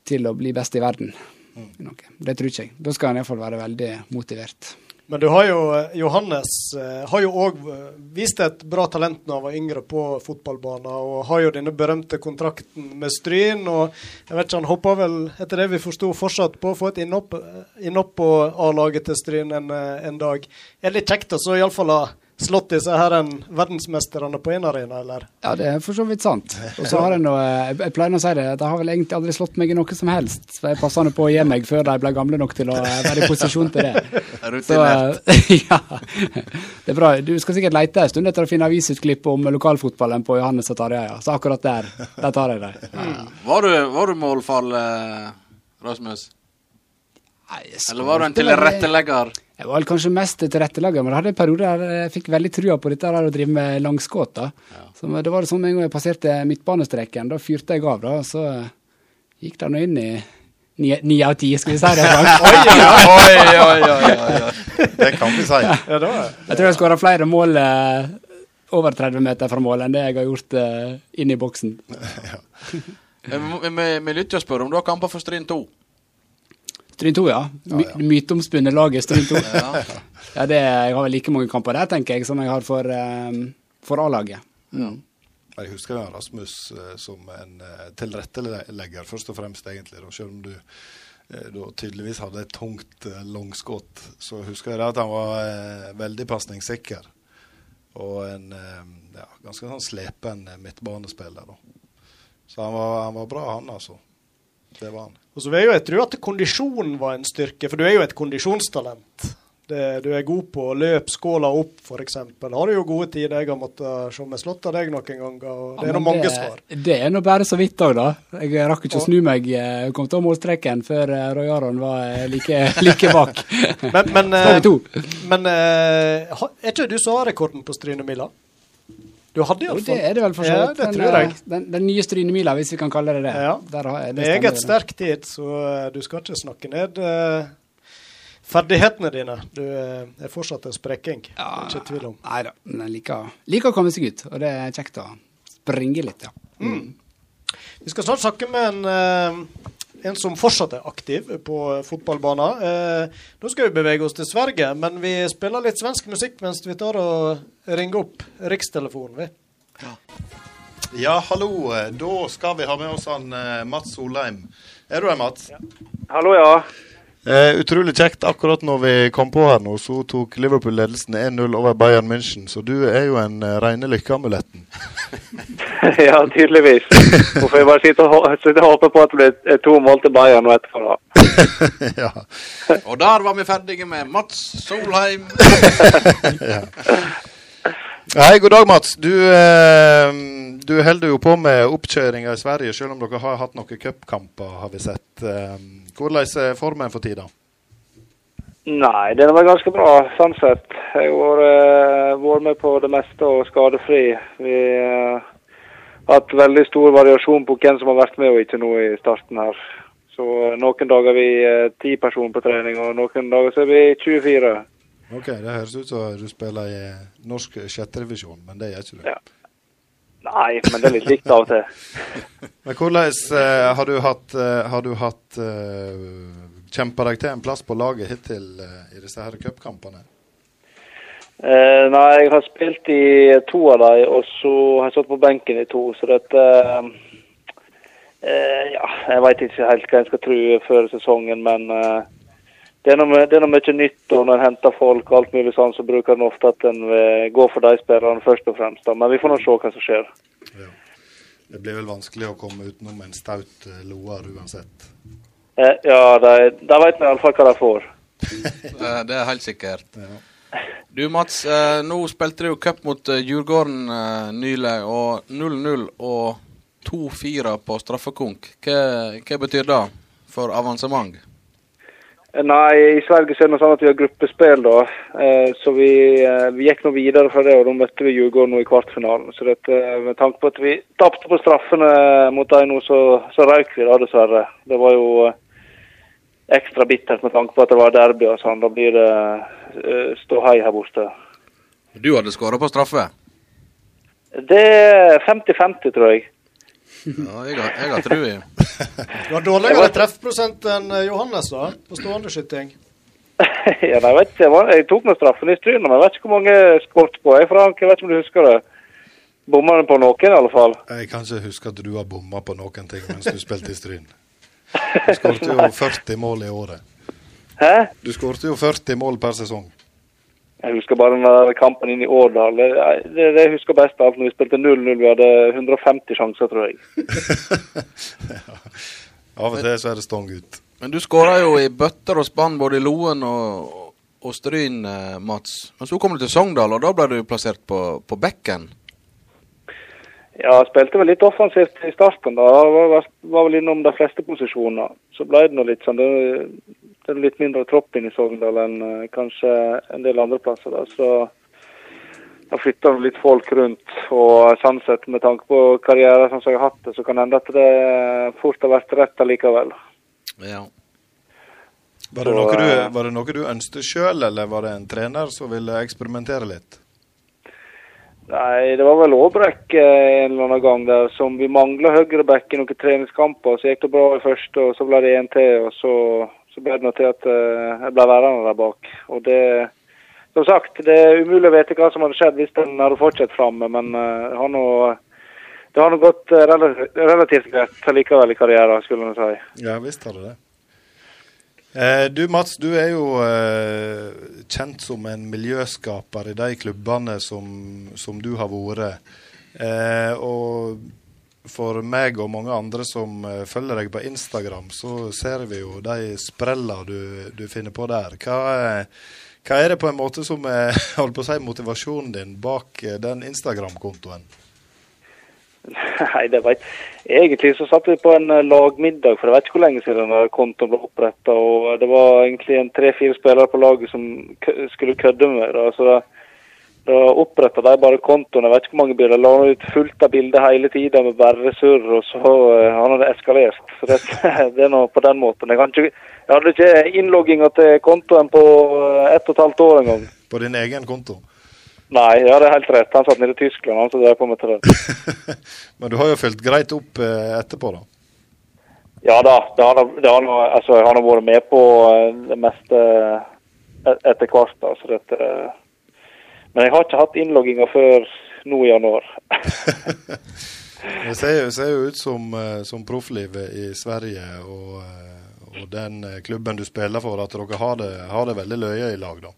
til å bli best i verden. Mm. Det tror ikke jeg. Da skal en iallfall være veldig motivert. Men du har jo, Johannes eh, har jo òg eh, vist et bra talent når han var yngre på fotballbanen, og har jo denne berømte kontrakten med Stryn. og jeg vet ikke, Han håper vel, etter det vi forsto, fortsatt på å få et innhopp, innhopp på A-laget til Stryn en, eh, en, dag. Er det litt kjekt å iallfall ha slått disse her en verdensmesterne på én arena, eller? Ja, det er for så vidt sant. Og så har jeg noe, jeg pleier å si det, at jeg har vel egentlig aldri slått meg i noe som helst. Så jeg passer på å gi meg før de ble gamle nok til å være i posisjon til det. Så, ja, det er bra. Du skal sikkert lete en stund etter å finne avisutklipp om lokalfotballen på Johannes og Tarjei. Så akkurat der, der tar jeg deg. Ja. Var, du, var du målfall, eh, Rasmus? Nei, Eller var du en tilrettelegger? Jeg var kanskje mest tilrettelegger, men jeg hadde en periode der jeg fikk veldig trua på dette der å drive med langskudd. Ja. Så det var det sånn en gang jeg passerte midtbanestreken, da fyrte jeg av, da, og så gikk det nå inn i ni av ti, skal vi si det. oi, oi, oi, oi, Det kan vi si. Jeg tror jeg skåra flere mål eh, over 30 meter fra mål enn det jeg har gjort eh, inn i boksen. Ja. Vi lytter og spør om du har kamper for Stryn 2. Stryn 2, ja. My ja, ja. Myteomspunnet laget Stryn 2. ja. det, jeg har vel like mange kamper der, tenker jeg, som jeg har for, um, for A-laget. Mm. Jeg husker Rasmus uh, som en uh, tilrettelegger, først og fremst, egentlig. Da, selv om du da tydeligvis hadde et tungt langskudd, så husker jeg at han var veldig pasningssikker. Og en ja, ganske sånn slepen midtbanespiller. Da. Så han var, han var bra, han, altså. Det var han. Og så vil jeg jo tro at kondisjonen var en styrke, for du er jo et kondisjonstalent. Det, du er god på å løpe skåla opp, f.eks. Har du jo gode tider. Jeg har måttet se meg slått av deg noen ganger, og det er ja, nå mange svar. Det er nå bare så vidt òg, da. Jeg rakk ikke å snu meg. Jeg kom til målstreken før eh, Roy Aron var eh, like, like bak. men men, men, men er ikke du som har rekorden på Strynemila? Du hadde iallfall Det er det vel for så vidt. Ja, det tror jeg. Eh, den, den nye Strynemila, hvis vi kan kalle det det. Ja. Der har, det Meget sterk tid, så uh, du skal ikke snakke ned uh, ferdighetene dine. Du uh, er fortsatt en sprekking. Ja, ikke tvil om. Nei da, men jeg liker, liker, å komme seg ut, og det er kjekt å springe litt, ja. Mm. Vi skal snart snakke med en en som fortsatt er aktiv på fotballbanen. Eh, nå skal vi bevege oss til Sverige, men vi spiller litt svensk musikk mens vi tar og ringer opp rikstelefonen. vi. Ja. ja, hallo. Da skal vi ha med oss han eh, Mats Solheim. Er du her, Mats? Ja. Hallo, ja. Eh, utrolig kjekt. Akkurat når vi kom på her nå, så tok Liverpool ledelsen 1-0 over Bayern München. Så du er jo en uh, reine lykkeamuletten. ja, tydeligvis. Hvorfor jeg bare sitte og, sitte og håpe på at det blir to mål til Bayern nå etterpå, da. ja. Og der var vi ferdige med Mats Solheim. ja. Hei, god dag, Mats. Du, eh, du holder jo på med oppkjøringa i Sverige, selv om dere har hatt noen cupkamper, har vi sett. Eh, hvordan er formen for tida? Nei, den var ganske bra, sånn sett. Jeg har eh, vært med på det meste og skadefri. Vi har har hatt veldig stor variasjon på hvem som har vært med og ikke nå i starten her. Så uh, noen dager er vi ti uh, personer på trening, og noen dager så er vi 24. Ok, Det høres ut som du spiller i norsk sjetterevisjon, men det gjør ikke du. Ja. Nei, men det er litt likt av og til. men hvordan uh, har du hatt, uh, har du hatt uh, kjempa deg til en plass på laget hittil uh, i disse her cupkampene? nei, jeg har spilt i to av dem, og så har jeg stått på benken i to. Så dette Ja, jeg veit ikke helt hva jeg skal tro før sesongen, men det er, noe, det er noe mye nytt, og når en henter folk og alt mulig sånn, så bruker en ofte at en går for de spillerne først og fremst. Da. Men vi får nå se hva som skjer. Ja. Det blir vel vanskelig å komme utenom en staut loer Loar uansett? Eh, ja, da vet vi iallfall hva de får. det er helt sikkert. Ja. Du Mats, eh, nå spilte du cup mot eh, Djurgården eh, nylig, og 0-0 og 2-4 på straffekonk. Hva, hva betyr det for avansement? Nei, i Sverige så er det sånn at vi har gruppespill, da. Eh, så vi, eh, vi gikk nå videre fra det, og da møtte vi Djurgården nå i kvartfinalen. Så dette, eh, med tanke på at vi tapte på straffene mot dem nå, så, så røyk vi da, dessverre. Det var jo ekstra bittert med tanke på at det var derby og sånn. Da blir det ståhei her borte. Du hadde skåra på straffe? Det er 50-50, tror jeg. Ja, jeg har, jeg har trua. du har dårligere treffprosent enn eh, Johannes da, på stående skyting? ja, nei, jeg vet ikke. Jeg tok meg straffen i Stryn, men jeg vet ikke hvor mange skåret på. Jeg, Frank, jeg vet ikke om du husker det. Bomma på noen, i alle fall? Jeg kan ikke huske at du har bomma på noen ting mens du spilte i Stryn. Du skåret jo 40 mål i året. Hæ? Du skåret jo 40 mål per sesong. Jeg husker bare den kampen inn i Årdal. Det, det, det jeg husker best av alt når vi spilte 0-0. Vi hadde 150 sjanser, tror jeg. ja. Av og til så er det stong ut. Men du skåra jo i bøtter og spann både i Loen og, og Stryn, eh, Mats. Men så kom du til Sogndal, og da ble du plassert på, på bekken. Ja, jeg spilte vel litt offensivt i starten. da. Var, var vel innom de fleste posisjoner. Så ble det nå litt sånn det, det er litt mindre tropp inn i Sogndal enn uh, kanskje en del andre plasser. Da. Så da flytter litt folk rundt. Og sånn sett, med tanke på karrieren som jeg har hatt det, så kan det hende at det fort har vært rett allikevel. Ja. Var det, så, noe du, eh, var det noe du ønsket sjøl, eller var det en trener som ville eksperimentere litt? Nei, det var vel Aabrekk eh, en eller annen gang der som vi mangla høyreback i noen treningskamper. Så gikk det bra i første, og så ble det én til. og så så ble det til at uh, jeg ble værende der bak. Og det Som sagt, det er umulig å vite hva som hadde skjedd hvis den hadde fortsatt framme, men uh, har nå det har nå gått relativt, greit likevel i karrieren, skulle en si. Ja visst har det det. Eh, du Mats, du er jo eh, kjent som en miljøskaper i de klubbene som, som du har vært. Eh, og for meg og mange andre som følger deg på Instagram, så ser vi jo de sprella du, du, finner på der. Hva, hva, er det på en måte som er holdt på å si, motivasjonen din bak den Instagram-kontoen? Nei, det vet Egentlig så satt vi på en uh, lagmiddag, for jeg vet ikke hvor lenge siden den kontoen ble oppretta. Det var egentlig en tre-fire spillere på laget som skulle kødde med meg. Så da da oppretta de bare kontoen. Jeg vet ikke hvor mange bilder. La ut fullt av bilder hele tida med bare surr, og så uh, hadde det eskalert. Så det, det er nå på den måten. Jeg, ikke, jeg hadde ikke innlogginga til kontoen på ett og et halvt år engang. På din egen konto? Nei, ja, det er helt rett. Han satt nede i Tyskland, han som drev på med det. Men du har jo fulgt greit opp uh, etterpå, da? Ja da, det har, det har, altså, jeg har nå vært med på eh, det meste etter hvert. da, så dette, men jeg har ikke hatt innlogginga før nå i januar. Det ser ser jo ut som, eh, som profflivet i Sverige og, eh, og den eh, klubben du spiller for, at dere har det, har det veldig løye i lag, da.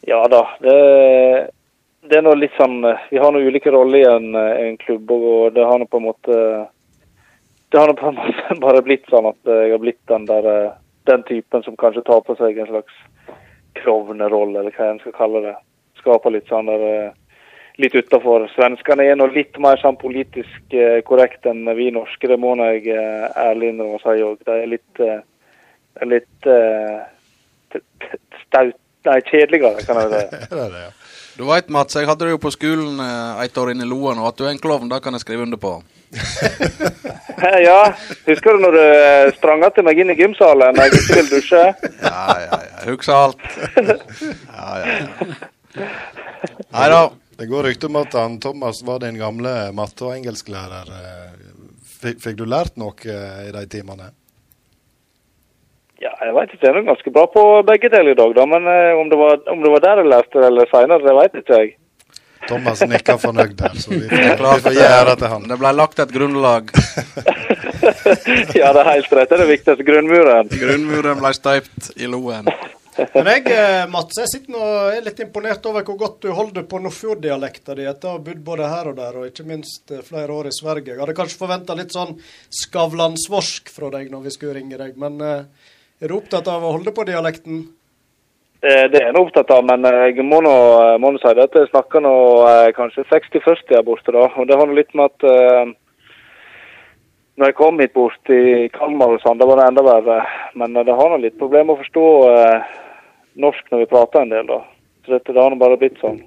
Ja da. Det, det er nå litt sånn eh, Vi har nå ulike roller i en, eh, en klubb, og det har nå på en måte Det har nå på en måte bare blitt sånn at jeg har blitt den der eh, den typen som kanskje tar på seg en slags klovnerolle, eller hva en skal kalle det. Skaper litt sånn der eh, Litt utafor. Svenskene er nå litt mer sånn politisk eh, korrekt enn vi norske, det må jeg eh, ærlig innrømme å si òg. De er litt, eh, litt eh, staut Nei, kjedeligere, kan jeg si. Det er det, ja. Du veit, Mats, jeg hadde det jo på skolen eh, et år inne i Loen, og at du er en klovn, det kan jeg skrive under på. Ja, husker du når du stranga til meg inn i gymsalen når jeg ikke ville dusje? Ja, ja, ja. Husker alt. Ja, ja, ja. Nei da. Det går rykte om at han, Thomas var din gamle matte- og engelsklærer. eh. Fikk, fikk du lært noe eh, i de timene? Ja, jeg veit ikke. Jeg er ganske bra på begge deler i dag, da. Men eh, om, det var, om det var der jeg lærte det, eller seinere, det veit ikke jeg. Thomas nikker fornøyd der, så vi får, Klart å gi ære til han. Det ble lagt et grunnlag. ja, det er helt rett. Det er det viktigste. Grunnmuren. Grunnmuren ble støypt i Loen. Men jeg, eh, Mats, jeg sitter nå er litt imponert over hvor godt du holder på Nordfjord-dialekta di etter å ha bodd både her og der, og ikke minst eh, flere år i Sverige. Jeg hadde kanskje forventa litt sånn Skavlan-svorsk fra deg når vi skulle ringe deg, men eh, er du opptatt av å holde på dialekten? Eh, Det er jeg opptatt av, men eh, jeg må nå, må nå si det at jeg snakker nå eh, kanskje 60-40 her borte, da. Og det har nå litt med at uh, når jeg kom hit bort i Kalmar og sånn, da var det enda verre. Men eh, det har nå litt problemer å forstå uh, norsk når vi prater en del, da. Så dette, det har nå bare blitt sånn.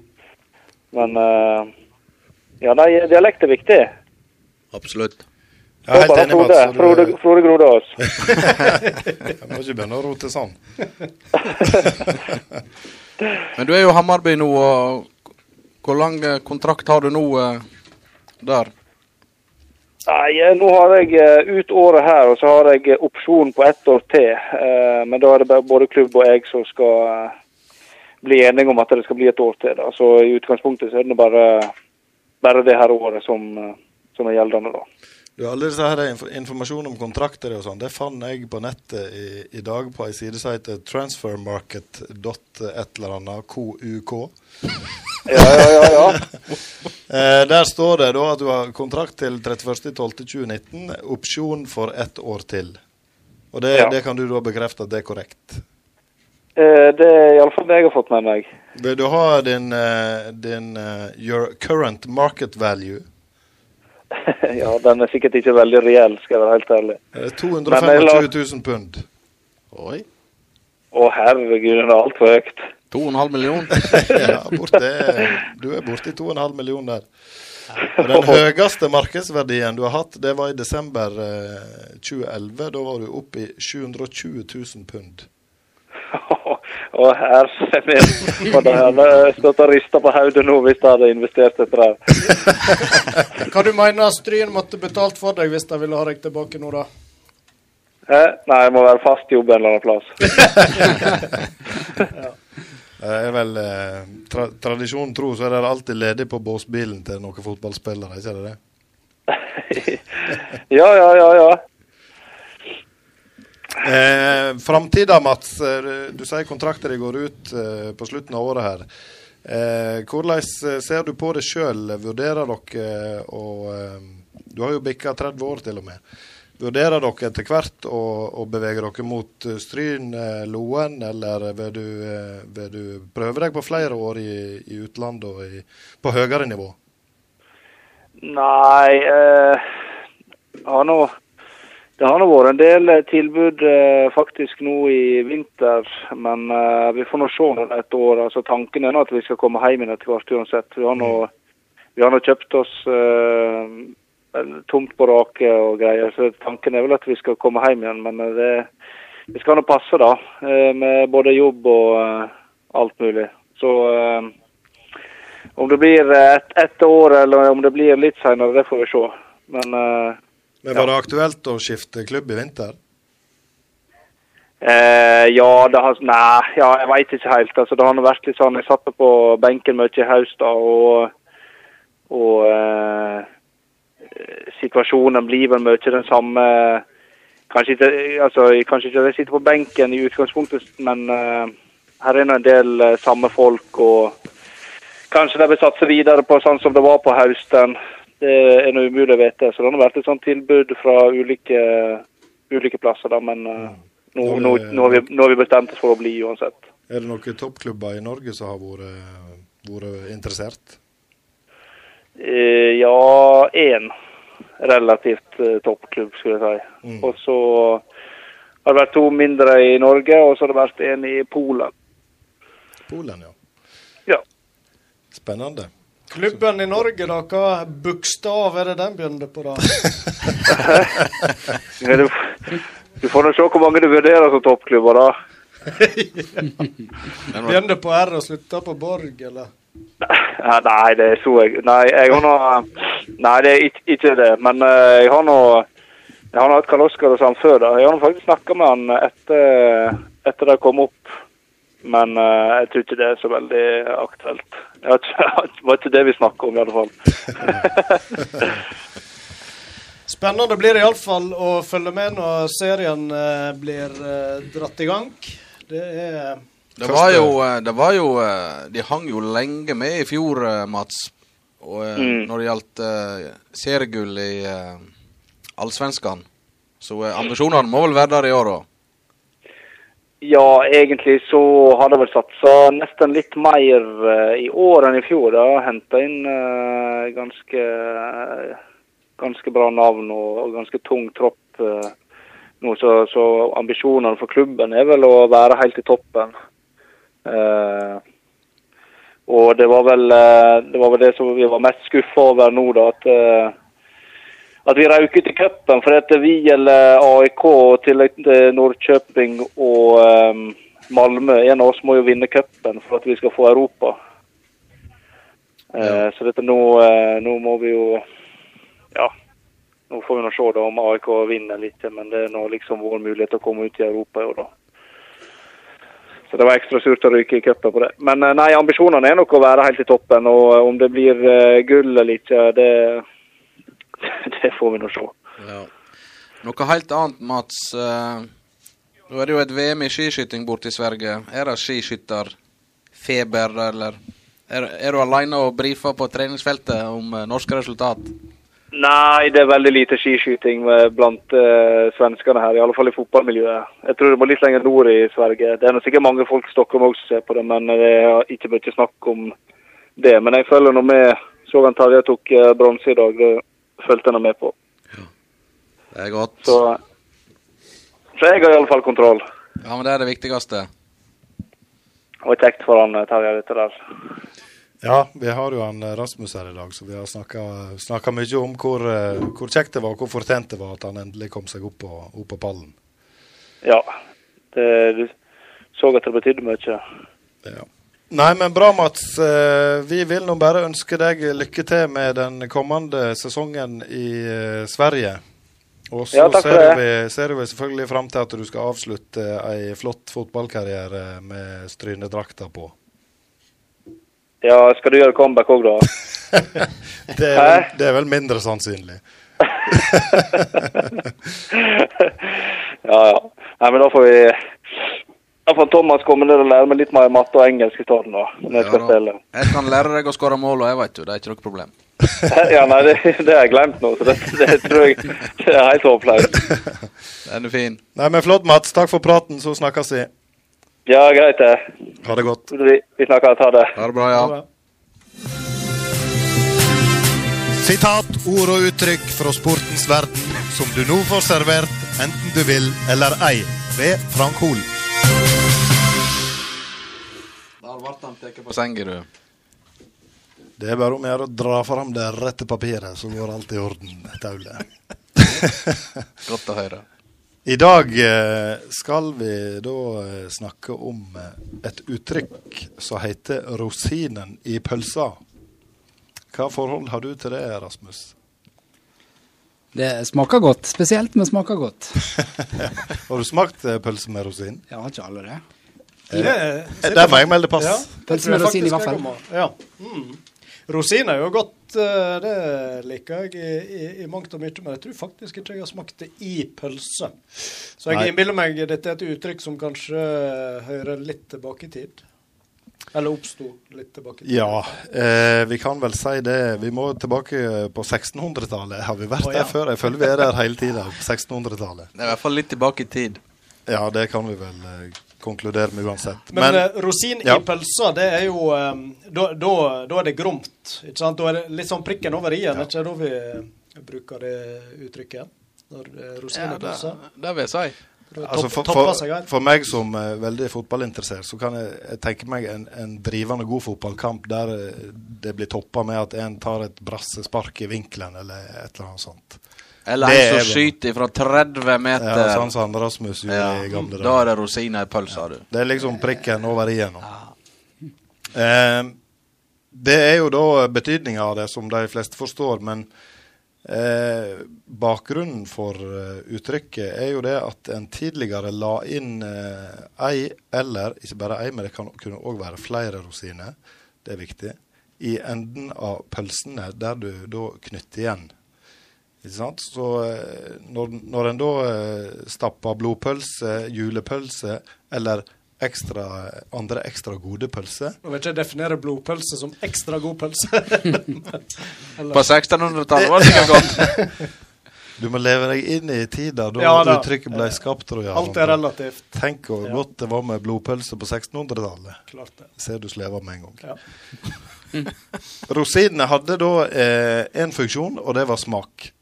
Men uh, ja, nei, dialekt er viktig. Absolutt. Jeg er helt enig, Frode, Mats. Frode, Du, Frode Grodås. jeg må ikke begynne å rote sånn. Men du er jo Hammarby nå, og hvor lang eh, kontrakt har du nå eh, der? Nei, eh, nå har jeg ut året her, og så har jeg opsjon på ett år til. Eh, Men da er det både klubb og jeg som skal bli enige om at det skal bli et år til. Da. Så i utgangspunktet så er det bare, bare det her året som, som er gjeldende, da. Du, alle disse her inf informasjon om kontrakter og sånn, det fant jeg på nettet i, i dag på ei side som heter transfermarket.et eller annet, QUK. Ja, ja, ja. ja. Eh, der står det da at du har kontrakt til 31.12.2019, opsjon for ett år til. Og det, Ja. det kan du da bekrefte at det er korrekt? Eh, Det er iallfall det jeg har fått med meg. Vil du ha din, eh, din uh, your current market value? ja, Den er sikkert ikke veldig reell, skal jeg være helt ærlig. Eh, Men 225 000 pund. Oi. Å herregud, den er altfor høyt. 2,5 millioner? ja, borte, du er borti 2,5 millioner der. Og den høyeste markedsverdien du har hatt, det var i desember eh, 2011. Da var du oppe i 720 000 pund. Å herre min. Og da hadde stått og rista på hodet nå hvis jeg hadde investert etter det. Hva du mener Stryn måtte betalt for deg hvis de ville ha deg tilbake nå, da? Eh, Nei, jeg må være fast jobb en eller annen plass. Det er vel eh, tra Tradisjonen tro så er det alltid ledig på båsbilen til noen fotballspillere, ikke det det? Ja, ja, ja, ja. Eh, Framtida, Mats. eh, Du sier kontrakten din går ut eh, på slutten av året her. Eh, hvordan eh, ser du på det sjøl? Vurderer dere eh, å Du har jo bikka 30 år til og med. Vurderer dere etter hvert å, å bevege dere mot Stryn, Loen, eller vil du, vil du prøve deg på flere år i, i utlandet og i, på høyere nivå? Nei eh, har nå, Det har nå vært en del eh, tilbud eh, faktisk nå i vinter, men eh, vi får nå se om et år. Altså Tanken er nå at vi skal komme hjem igjen etter hvert uansett. Vi har nå, vi har nå kjøpt oss uh, tomt på Rake og greier, så tanken er vel at vi skal komme hjem igjen. Men det, det skal nå passe, da. Med både jobb og uh, alt mulig. Så uh, om det blir ett et år eller om det blir litt senere, det får vi se. Men Men var det aktuelt å skifte klubb i vinter? Eh, ja, det har, nei, ja, jeg veit ikke helt. Altså, det har nå vært litt sånn Jeg satt på benken mye i høst, da, og, og eh, situasjonen blir vel mye den samme. Kanskje ikke, altså, kanskje ikke jeg sitter på benken i utgangspunktet, men eh, her er nå en del eh, samme folk. og Kanskje de vil satse videre på sånn som det var på høsten. Det er noe umulig å vite. Så det har vært et sånt tilbud fra ulike, ulike plasser, da, men eh, nå, nå, nå, har vi, nå har vi bestemt oss for å bli uansett. Er det noen toppklubber i Norge som har vært, vært interessert? Eh, ja, én relativt eh, toppklubb, skulle jeg si. Mm. Og så har det vært to mindre i Norge, og så har det vært en i Polen. Polen, ja. Ja. Spennende. Klubben i Norge, da, hva bokstav er det den begynner på, da? Du, du får nå se hvor mange du vurderer som toppklubber, da. Begynner på R og slutter på Borg, eller? Nei, det er så jeg Nei, jeg har nå Nei, det er ikke, ikke det. Men eh, jeg har nå Jeg har nå hatt Karl Oskar og sånn før. da. Jeg har nå faktisk snakka med han etter, etter det kom opp. Men uh, jeg tror ikke det er så veldig aktuelt. Det var ikke det vi snakka om, i alle fall. Spennende blir det iallfall å følge med når serien uh, blir uh, dratt i gang. Det er Det var jo, det var jo De hang jo lenge med i fjor, Mats. Og, Mm. Når det gjaldt seriegull i uh, Allsvenskan. Så ambisjonene må vel være der i år òg? Ja, egentlig så har det vel satsa nesten litt mer eh, i år enn i fjor. da. Henta inn eh, ganske ganske bra navn og, ganske tung tropp eh, nå. Så, så ambisjonene for klubben er vel å være helt i toppen. Og det var vel det var vel det som vi var mest skuffa over nå, da. At, at vi røk ut i cupen. For at vi eller AIK tillegg til Nordkjøping og um, Malmö, en av oss må jo vinne cupen for at vi skal få Europa. Eh, Så dette nå, uh, nå må vi jo Ja. Nå får vi nå se da om AIK vinner litt, men det er nå liksom vår mulighet til å komme ut i Europa i år, da. Så det var ekstra surt å ryke i cupen på det. Men eh, nei, ambisjonene er nok å være helt i toppen. Og eh, om det blir eh, gull eller ikke, det, det får vi nå se. Ja. Noe helt annet, Mats. Eh, Nå er det jo et VM i skiskyting borte i Sverige. Er det skiskytterfeber, eller er, er du alene og brifer på treningsfeltet om eh, norske resultat? Nei, det er veldig lite skiskyting eh, blant uh, svenskene her, i alle fall i fotballmiljøet. Jeg tror det må litt lenger nord i Sverige. Det er nok sikkert mange folk i Stockholm også ser på det, men det er ikke mye snakk om det. Men jeg følger nå med. Så han Tarjei tok uh, bronse i dag. Det fulgte han med på. Det er godt. Så, så jeg har i alle fall kontroll. Ja, men det er det viktigste. Og kjekt for han eh, Tarjei, dette der. Ja, vi har jo han eh, Rasmus her i dag, så vi har snakka mye om hvor, eh, hvor kjekt det var, og hvor fortjent det var at han endelig kom seg opp på, opp på pallen. Ja. Det, du så at det betydde mye. Ja. Nei, men bra, Mats. Eh, Vi vil nå bare ønske deg lykke til med den kommende sesongen i eh, Sverige. Og så Ja, ser, vi, ser vi selvfølgelig fram til at du skal avslutte ei flott fotballkarriere med strynedrakta på. Ja, skal du gjøre comeback òg, da? Det er, vel, det er vel mindre sannsynlig. ja, ja. Nei, men da får vi Får Thomas kommer ned og lærer meg litt mer matte og engelsk i stedet. Når jeg skal Ja, spille. Jeg kan lære deg å skåre mål, og jeg vet jo, det er ikke noe problem. ja, nei, det, det har jeg glemt nå, så det, det tror jeg det er helt håpløst. Den er fin. Nei, men Flott, Mats. Takk for praten, så snakkes vi. Ja, greit det. Ha det godt. Vi, vi snakkes. Ha det. Ha det bra, ja. Sitat, ord og uttrykk fra sportens verden som du nå får servert, enten du vil eller ei, ved Frank Hol. Ble han tatt på senga. Det er bare om å gjøre å dra fram det rette papiret, så går alt i orden, Taule. Godt å høre. I dag eh, skal vi da eh, snakke om eh, et uttrykk som heter 'rosinen i pølsa'. Hva forhold har du til det, Rasmus? Det smaker godt. Spesielt, men smaker godt. Har du smakt pølse med rosin? Ja, har ikke alle det? Eh, Der må jeg melde pass. Ja, Pølse med rosin i vaffel. Ja. Mm. Rosin er jo godt, eh, det liker jeg i, i, i mangt og mye, men jeg tror faktisk ikke jeg har smakt det i pølse. Så jeg innbiller meg dette er et uttrykk som kanskje hører litt tilbake i tid. Eller oppsto litt tilbake i tid. Ja, eh, vi kan vel si det. Vi må tilbake på 1600-tallet. Har vi vært oh, ja. der før? Jeg føler vi er der hele tida. På 1600-tallet. Det er i hvert fall litt tilbake i tid. Ja, det kan vi vel eh, konkludere med uansett. Men, eh, rosin ja. i pølsa, det er jo eh, Da, da, da er det gromt. Ikke sant? Da er det litt sånn prikken over i-en. Er ikke det da vi eh, bruker det uttrykket? Når er rosin Ja, i pølsa? det, det vil jeg si. Altså for, for, for meg som er veldig fotballinteressert, så kan jeg, jeg tenke meg en, en drivende god fotballkamp der eh, det blir toppa med at en tar et brassespark i vinkelen, eller et eller annet sånt. Eller Det en som er- skyter fra 30 meter. Ja, sånn som Rasmus gjorde Ja, i gamle Da dager. er det rosiner i pølsa, du. Det er liksom prikken over i-en nå. Eh, det er jo da betydninga av det som de fleste forstår, men eh, bakgrunnen for eh, uttrykket er jo det at en tidligere la inn eh, ei, eller ikke bare ei, men det kan kunne òg være flere rosiner, det er viktig, i enden av pølsene der du da knytter igjen. Ikke sant? Så eh, når, når en da eh, stapper blodpølse, julepølse eller ekstra, andre ekstra gode pølser Nå vil ikke jeg definere blodpølse som ekstra god pølse. På 1600-tallet var det ikke godt. Du må leve deg inn i tida da Ja da. uttrykket ble skapt. tror jeg. Alt er relativt. Tenk hvor Ja. godt det var med blodpølse på 1600-tallet. Klart. Ser du sleva med en gang. Ja. Rosinene hadde da én funksjon, og det var smak.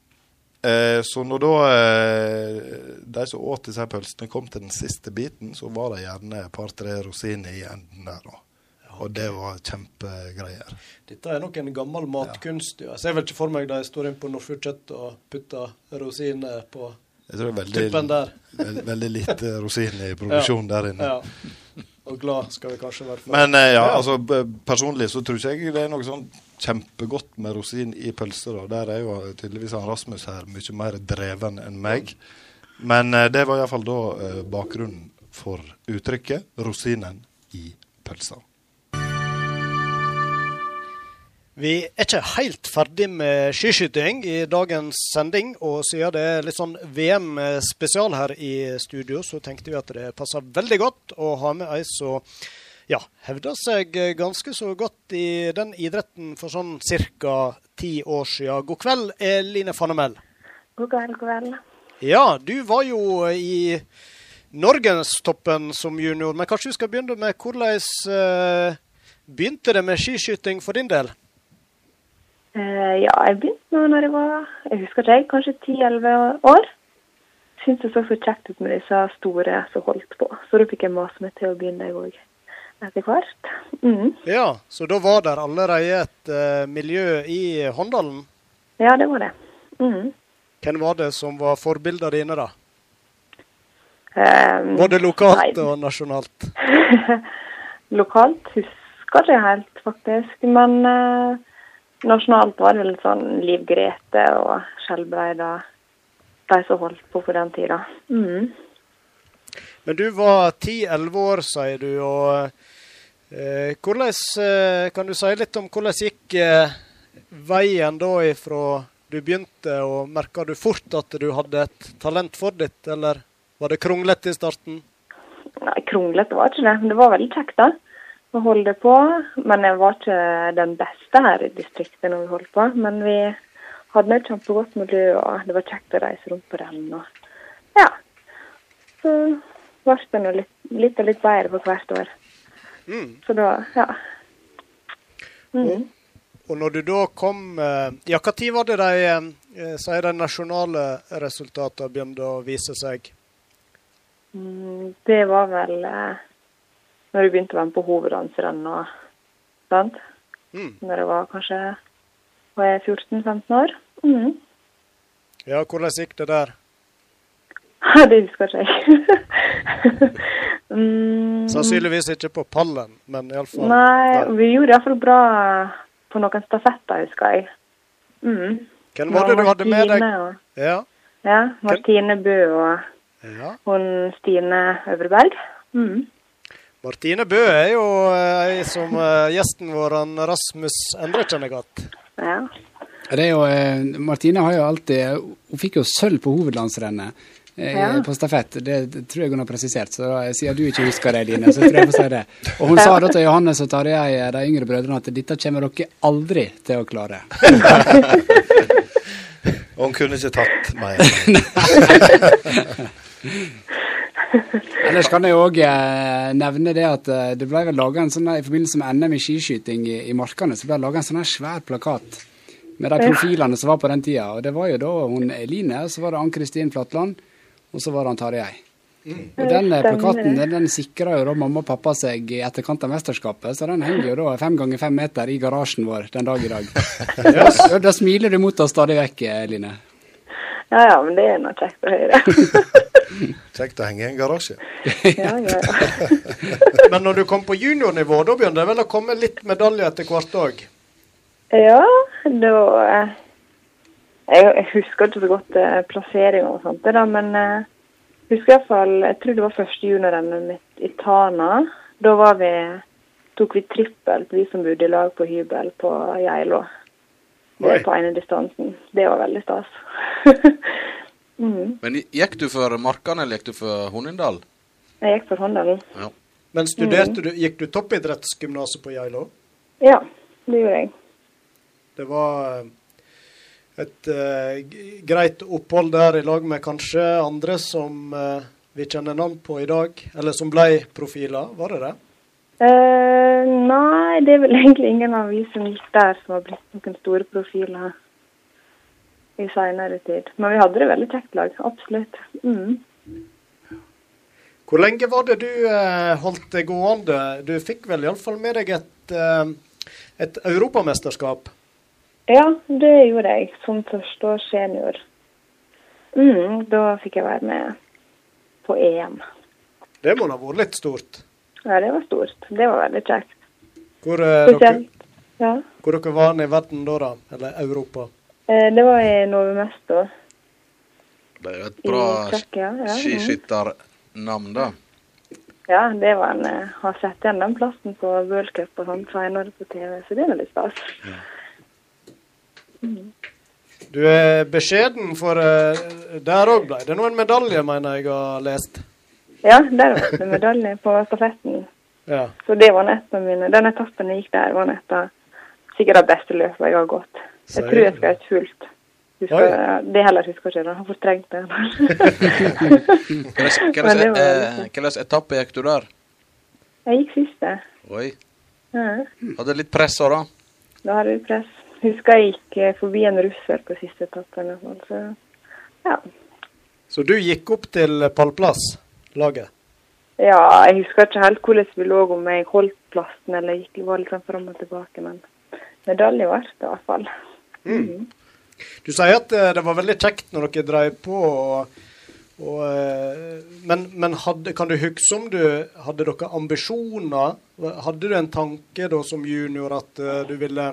Eh, så når da eh, de som åt disse pølsene, kom til den siste biten, så var det gjerne et par-tre rosiner i enden der. da. Og det var kjempegreier. Dette er nok en gammel matkunst. Ja. Jeg ser vel ikke for meg de står inn på Nordfjord kjøtt og putter rosiner på det er veldig, tuppen der. veld, veldig lite rosiner i produksjonen der inne. Ja. Og glad skal vi kanskje være for. Men eh, ja, Ja. altså personlig så tror ikke jeg det er noe sånn kjempegodt med rosin i pølse. Der er jo tydeligvis han Rasmus her mye mer dreven enn meg. Men eh, det var iallfall da eh, bakgrunnen for uttrykket 'rosinen i pølsa'. Vi er ikke helt ferdig med skiskyting i dagens sending, og siden det er litt sånn VM-spesial her i studio, så tenkte vi at det passer veldig godt å ha med ei som ja, hevda seg ganske så godt i den idretten for sånn ca. ti år siden. God kveld, Eline Fannemel. God kveld, god kveld. Ja, du var jo i norgestoppen som junior, men kanskje vi skal begynne med hvordan eh, begynte det med skiskyting for din del? Eh, ja, jeg begynte nå når jeg var jeg husker ikke, jeg, kanskje 10-11 år. Syntes det så så kjekt ut med disse store som holdt på. Så da fikk jeg mase meg til å begynne, jeg òg. Etter hvert. Mm. Ja, så da var det allerede et uh, miljø i Håndalen. Ja, det var det. Mm. Hvem var det som var forbildene dine, da? Um, Både lokalt nei. og nasjonalt? Lokalt husker jeg helt, faktisk. Men uh, nasjonalt var det vel sånn Liv Grete og Skjelbreida, de som holdt på på den tida. Mm. Men du var 10-11 år, sier du. og hvordan, eh, Kan du si litt om hvordan gikk eh, veien da ifra du begynte, og merka du fort at du hadde et talent for ditt, eller var det kronglete i starten? Nei, kronglete var ikke det. Det var veldig kjekt, da. Å holde på. Men jeg var ikke den beste her i distriktet når vi holdt på. Men vi hadde et kjempegodt miljø, og det var kjekt å reise rundt på renn. Og ja. Så ble det litt, litt og litt bedre for hvert år. Mm. Så da, ja. Mm. Og når du da kom eh, Ja, når var det de, eh, sier de nasjonale resultatene begynte å vise seg? Mm, det var vel eh, når jeg begynte å være med på hoveddansrenn og sånt. Mm. Når jeg var kanskje var 14-15 år. Mm. Ja, hvordan gikk det der? det husker ikke jeg. mm, Sannsynligvis ikke på pallen, men iallfall Nei, vi gjorde iallfall bra på noen stafetter, husker jeg. Mm. Hvem var det du hadde med deg? Og- Ja. Ja, Martine Bø og ja. hun Stine Øvreberg. Mm. Martine Bø er jo eh, ei som eh, gjesten vår, han Rasmus Endre, kjenner godt. Ja. Det er jo, eh, Martine har jo alltid Hun fikk jo sølv på hovedlandsrennet Ja. på stafett. Det, tror jeg hun har presisert. Så siden du ikke husker det, Line, så tror jeg jeg får si det. Og hun sa da til Johannes og Tarjei, eh, de yngre brødrene, at dette kommer dere aldri til å klare. Og hun kunne ikke tatt meg. Ellers kan jeg òg eh, nevne det at eh, det ble vel laget en sånn i forbindelse med NM i skiskyting i, i Markane, så ble det laga en sånn her svær plakat med de profilene som var på den tida. Og det var jo da hun Eline, og så var det Ann-Kristin Flatland, og så var det han Tarjei. Og den eh, plakaten den, den sikra jo da mamma og pappa seg i etterkant av mesterskapet, så den henger jo da fem ganger fem meter i garasjen vår den dag i dag. Da, da smiler du mot oss stadig vekk, eh, Line. ja ja, men det er nå kjekt å høre. Kjekt å henge i en garasje. ja, ja, ja. Men når du kom på juniornivå, da begynte det vel å komme litt medaljer etter hvert òg? Ja, da eh, jeg, jeg husker ikke så godt eh, plassering og sånt, det da, men eh, husker hvert fall, jeg tror det var første juniorrennet mitt i Tana. Da var vi, tok vi trippelt, vi som bodde i lag på hybel på Geilo. På ene distansen. Det var veldig stas. mm. Men gikk du for Markan, eller gikk du for Honindal? Jeg gikk for Honindalen. Ja. Men studerte du, gikk du toppidrettsgymnaset på Geilo? Ja, det gjorde jeg. Det var eh, et uh, greit opphold der i lag med kanskje andre som uh, vi kjenner navn på i dag, eller som ble profiler, var det det? Uh, nei, det er vel egentlig ingen av vi som gikk der som har blitt noen store profiler i seinere tid. Men vi hadde det veldig kjekt lag, absolutt. Mm. Hvor lenge var det du holdt det gående? Du fikk vel iallfall med deg et, et europamesterskap? Ja, det gjorde jeg som førsteårssenior. Mm, da fikk jeg være med på EM. Det må da ha vært litt stort? Ja, det var stort. Det var veldig kjekt. Hvor, eh, dere, Ja. hvor dere var i verden da, da? Eller Europa? Eh, det var i Novo Mesto Det er jo et bra. Ja, mm. skiskytternavn, da. ja, det var en eh, Har sett igjen den plassen på World Cup og sånn senere på TV, så det er veldig stas. Mm. Du er beskjeden, for eh, der òg ble det er noen medalje, mener jeg har lest. Ja, der var det medalje på stafetten. Ja. Så det var et av mine Den etappen jeg gikk der, var et av sikkert det beste løpet jeg har gått. Jeg tror jeg skal ha et fullt. Husker, det heller husker jeg ikke. Jeg har fortrengt det. Hvilken eh, hvilken etappe gikk du der? Jeg gikk siste. Oi. Ja. Hadde litt press òg, da? Da hadde du press. Husker jeg gikk eh, forbi en russer på siste etappen. Så ja. Så du gikk opp til pallplass, laget? ja, jeg husker ikke helt hvordan vi lå, om jeg holdt plassen eller gikk var litt sånn fram og tilbake, men medalje ble det i hvert fall. Mm. Du sier at eh, det var veldig kjekt når dere drev på. Og, og, eh, men men hadde, kan du huske om du hadde dere ambisjoner? Hadde du en tanke da som junior at du ville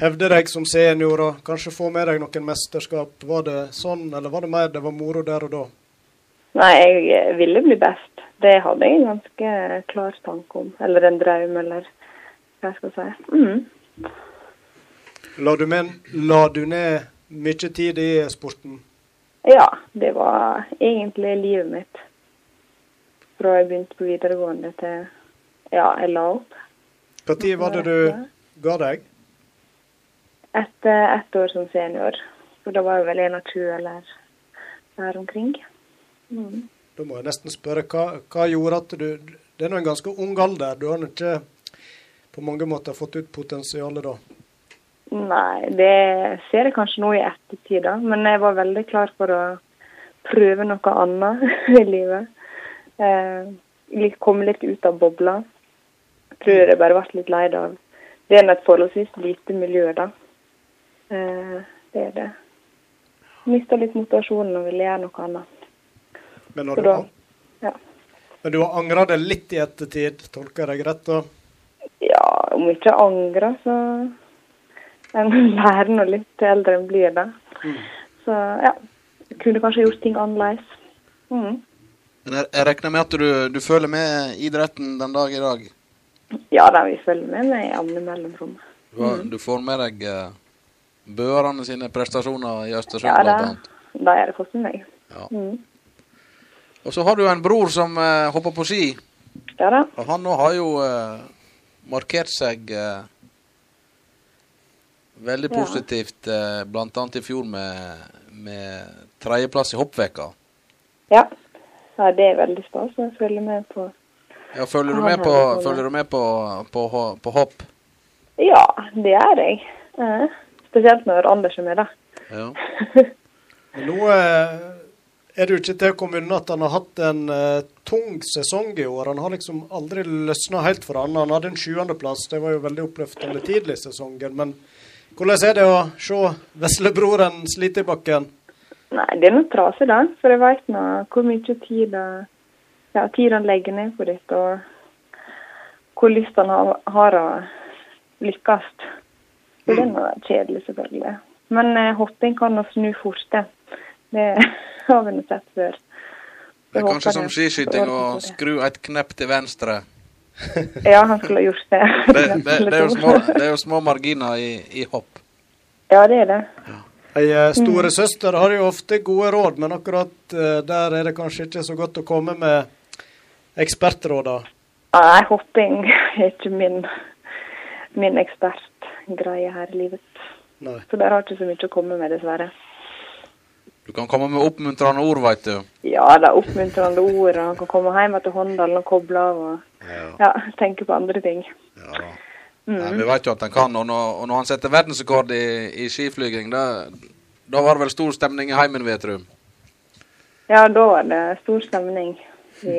hevde deg som senior og kanskje få med deg noen mesterskap? Var det sånn, eller var det mer det var moro der og da? Nei, jeg eh, ville bli best. Det hadde jeg en ganske klar tanke om. Eller en drøm, eller hva jeg skal si. Mm. La du, med, la du ned mye tid i sporten? Ja, det var egentlig livet mitt. Fra jeg begynte på videregående til ja, jeg la opp. Når var det du ga deg? Etter ett år som senior. For da var jeg vel 21 eller der omkring. Mm. Da må jeg nesten spørre, hva, hva gjorde at du Det er nå en ganske ung alder. Du har nå ikke på mange måter fått ut potensialet da? Nei, det ser jeg kanskje nå i ettertid, da. Men jeg var veldig klar for å prøve noe annet i livet. Eh, komme litt ut av bobla. Jeg tror jeg bare ble litt lei av Det er et forholdsvis lite miljø, da. Eh, det er det. Mista litt motivasjonen og ville gjøre noe annet. Men, har du, da, ja. men du har angra det litt i ettertid, tolker jeg deg rett da? ja, om ikke angra, så En lærer nå litt til eldre en blir, da. Så ja. Kunne kanskje gjort ting annerledes. Mm. Men jeg, jeg regner med at du, du følger med idretten den dag i dag? Ja da, vi følger med med jevne mellomrom. Mm. du får med deg uh, sine prestasjoner i Østersund, Ja blant annet. har jeg fått med meg. Ja. Mm. Og så har du en bror som eh, hopper på ski. Ja da. Og han nå har jo eh, markert seg eh, veldig Ja. positivt, uh, blant annet i fjor med, med tredjeplass i hoppveka. Ja. ja, det er veldig stas å følge med på. Ja, følger, du med på, følger du med på, på, på hopp? Ja, det er jeg. Eh, spesielt når Anders er med, da. Ja. Men nå eh, er det jo ikke til å komme unna at han har hatt en eh, tung sesong i år. Han har liksom aldri løsna helt for han. Han hadde en sjuendeplass, det var jo veldig oppløftende tidlig i sesongen. Men hvordan er det å se veslebroren slite i bakken? Nei, det er noe trasig, da. For jeg veit nå hvor mye tid, ja, tid han legger ned på dette, og hvor lyst han har, har å lykkes. Så det er noe kjedelig, selvfølgelig. Men eh, hopping kan nå snu fort, det. Det har vi nå sett før. Det er kanskje som skiskyting å skru et knepp til venstre. Ja, han skulle ha gjort det. Det, det, det, er, jo små, det er jo små marginer i, i hopp. Ja, det er det. Ei eh, store søster har jo ofte gode råd, men akkurat eh, der er det kanskje ikke så godt å komme med ekspertråd. Ja, Nei, hopping er ikke min, min ekspertgreie her i livet. Nei. Så der har ikke så mye å komme med, dessverre. Du kan komme med oppmuntrende ord, veit du. Ja, det er oppmuntrende ord. Han kan komme hjem til Håndalen og koble av og ja, tenke på andre ting. Mm. Nei, vi veit jo at han kan. Og når, og når han setter verdensrekord i, i skiflyging, da, da var det vel stor stemning i heimen, vet du? Ja, da var det stor stemning i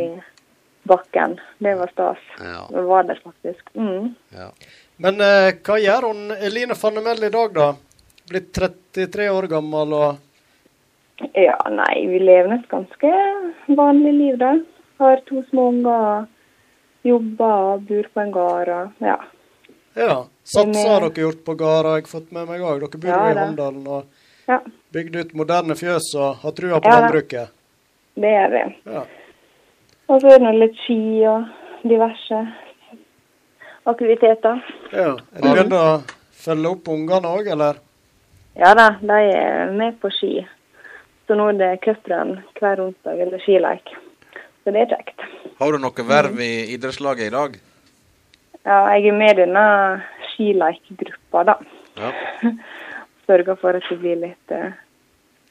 bakken. Det var stas. Ja. Det var der faktisk. Mm. Men eh, hva gjør hun Eline Fannemel i dag, da? Blitt 33 år gammel og Ja, nei, vi lever et ganske vanlig liv, da. Har to små unger, jobber, bor på en gard og ja. Ja. Satsa har eh, dere gjort på gårder, har jeg fått med meg òg. Dere bor Ja, i da. Håndalen og Ja. bygd ut moderne fjøs og har trua på Ja, landbruket. Det er det. Ja. Og så er det litt ski og diverse aktiviteter. Ja. Er du begynt å følge opp ungene òg, eller? Ja da, de er med på ski. Så nå er det cuprenn hver onsdag eller skileik. Så det er kjekt. Har du noe verv i idrettslaget i dag? Ja, jeg er med i denne skileikgruppa, da. Ja. Sørger for at det blir litt uh,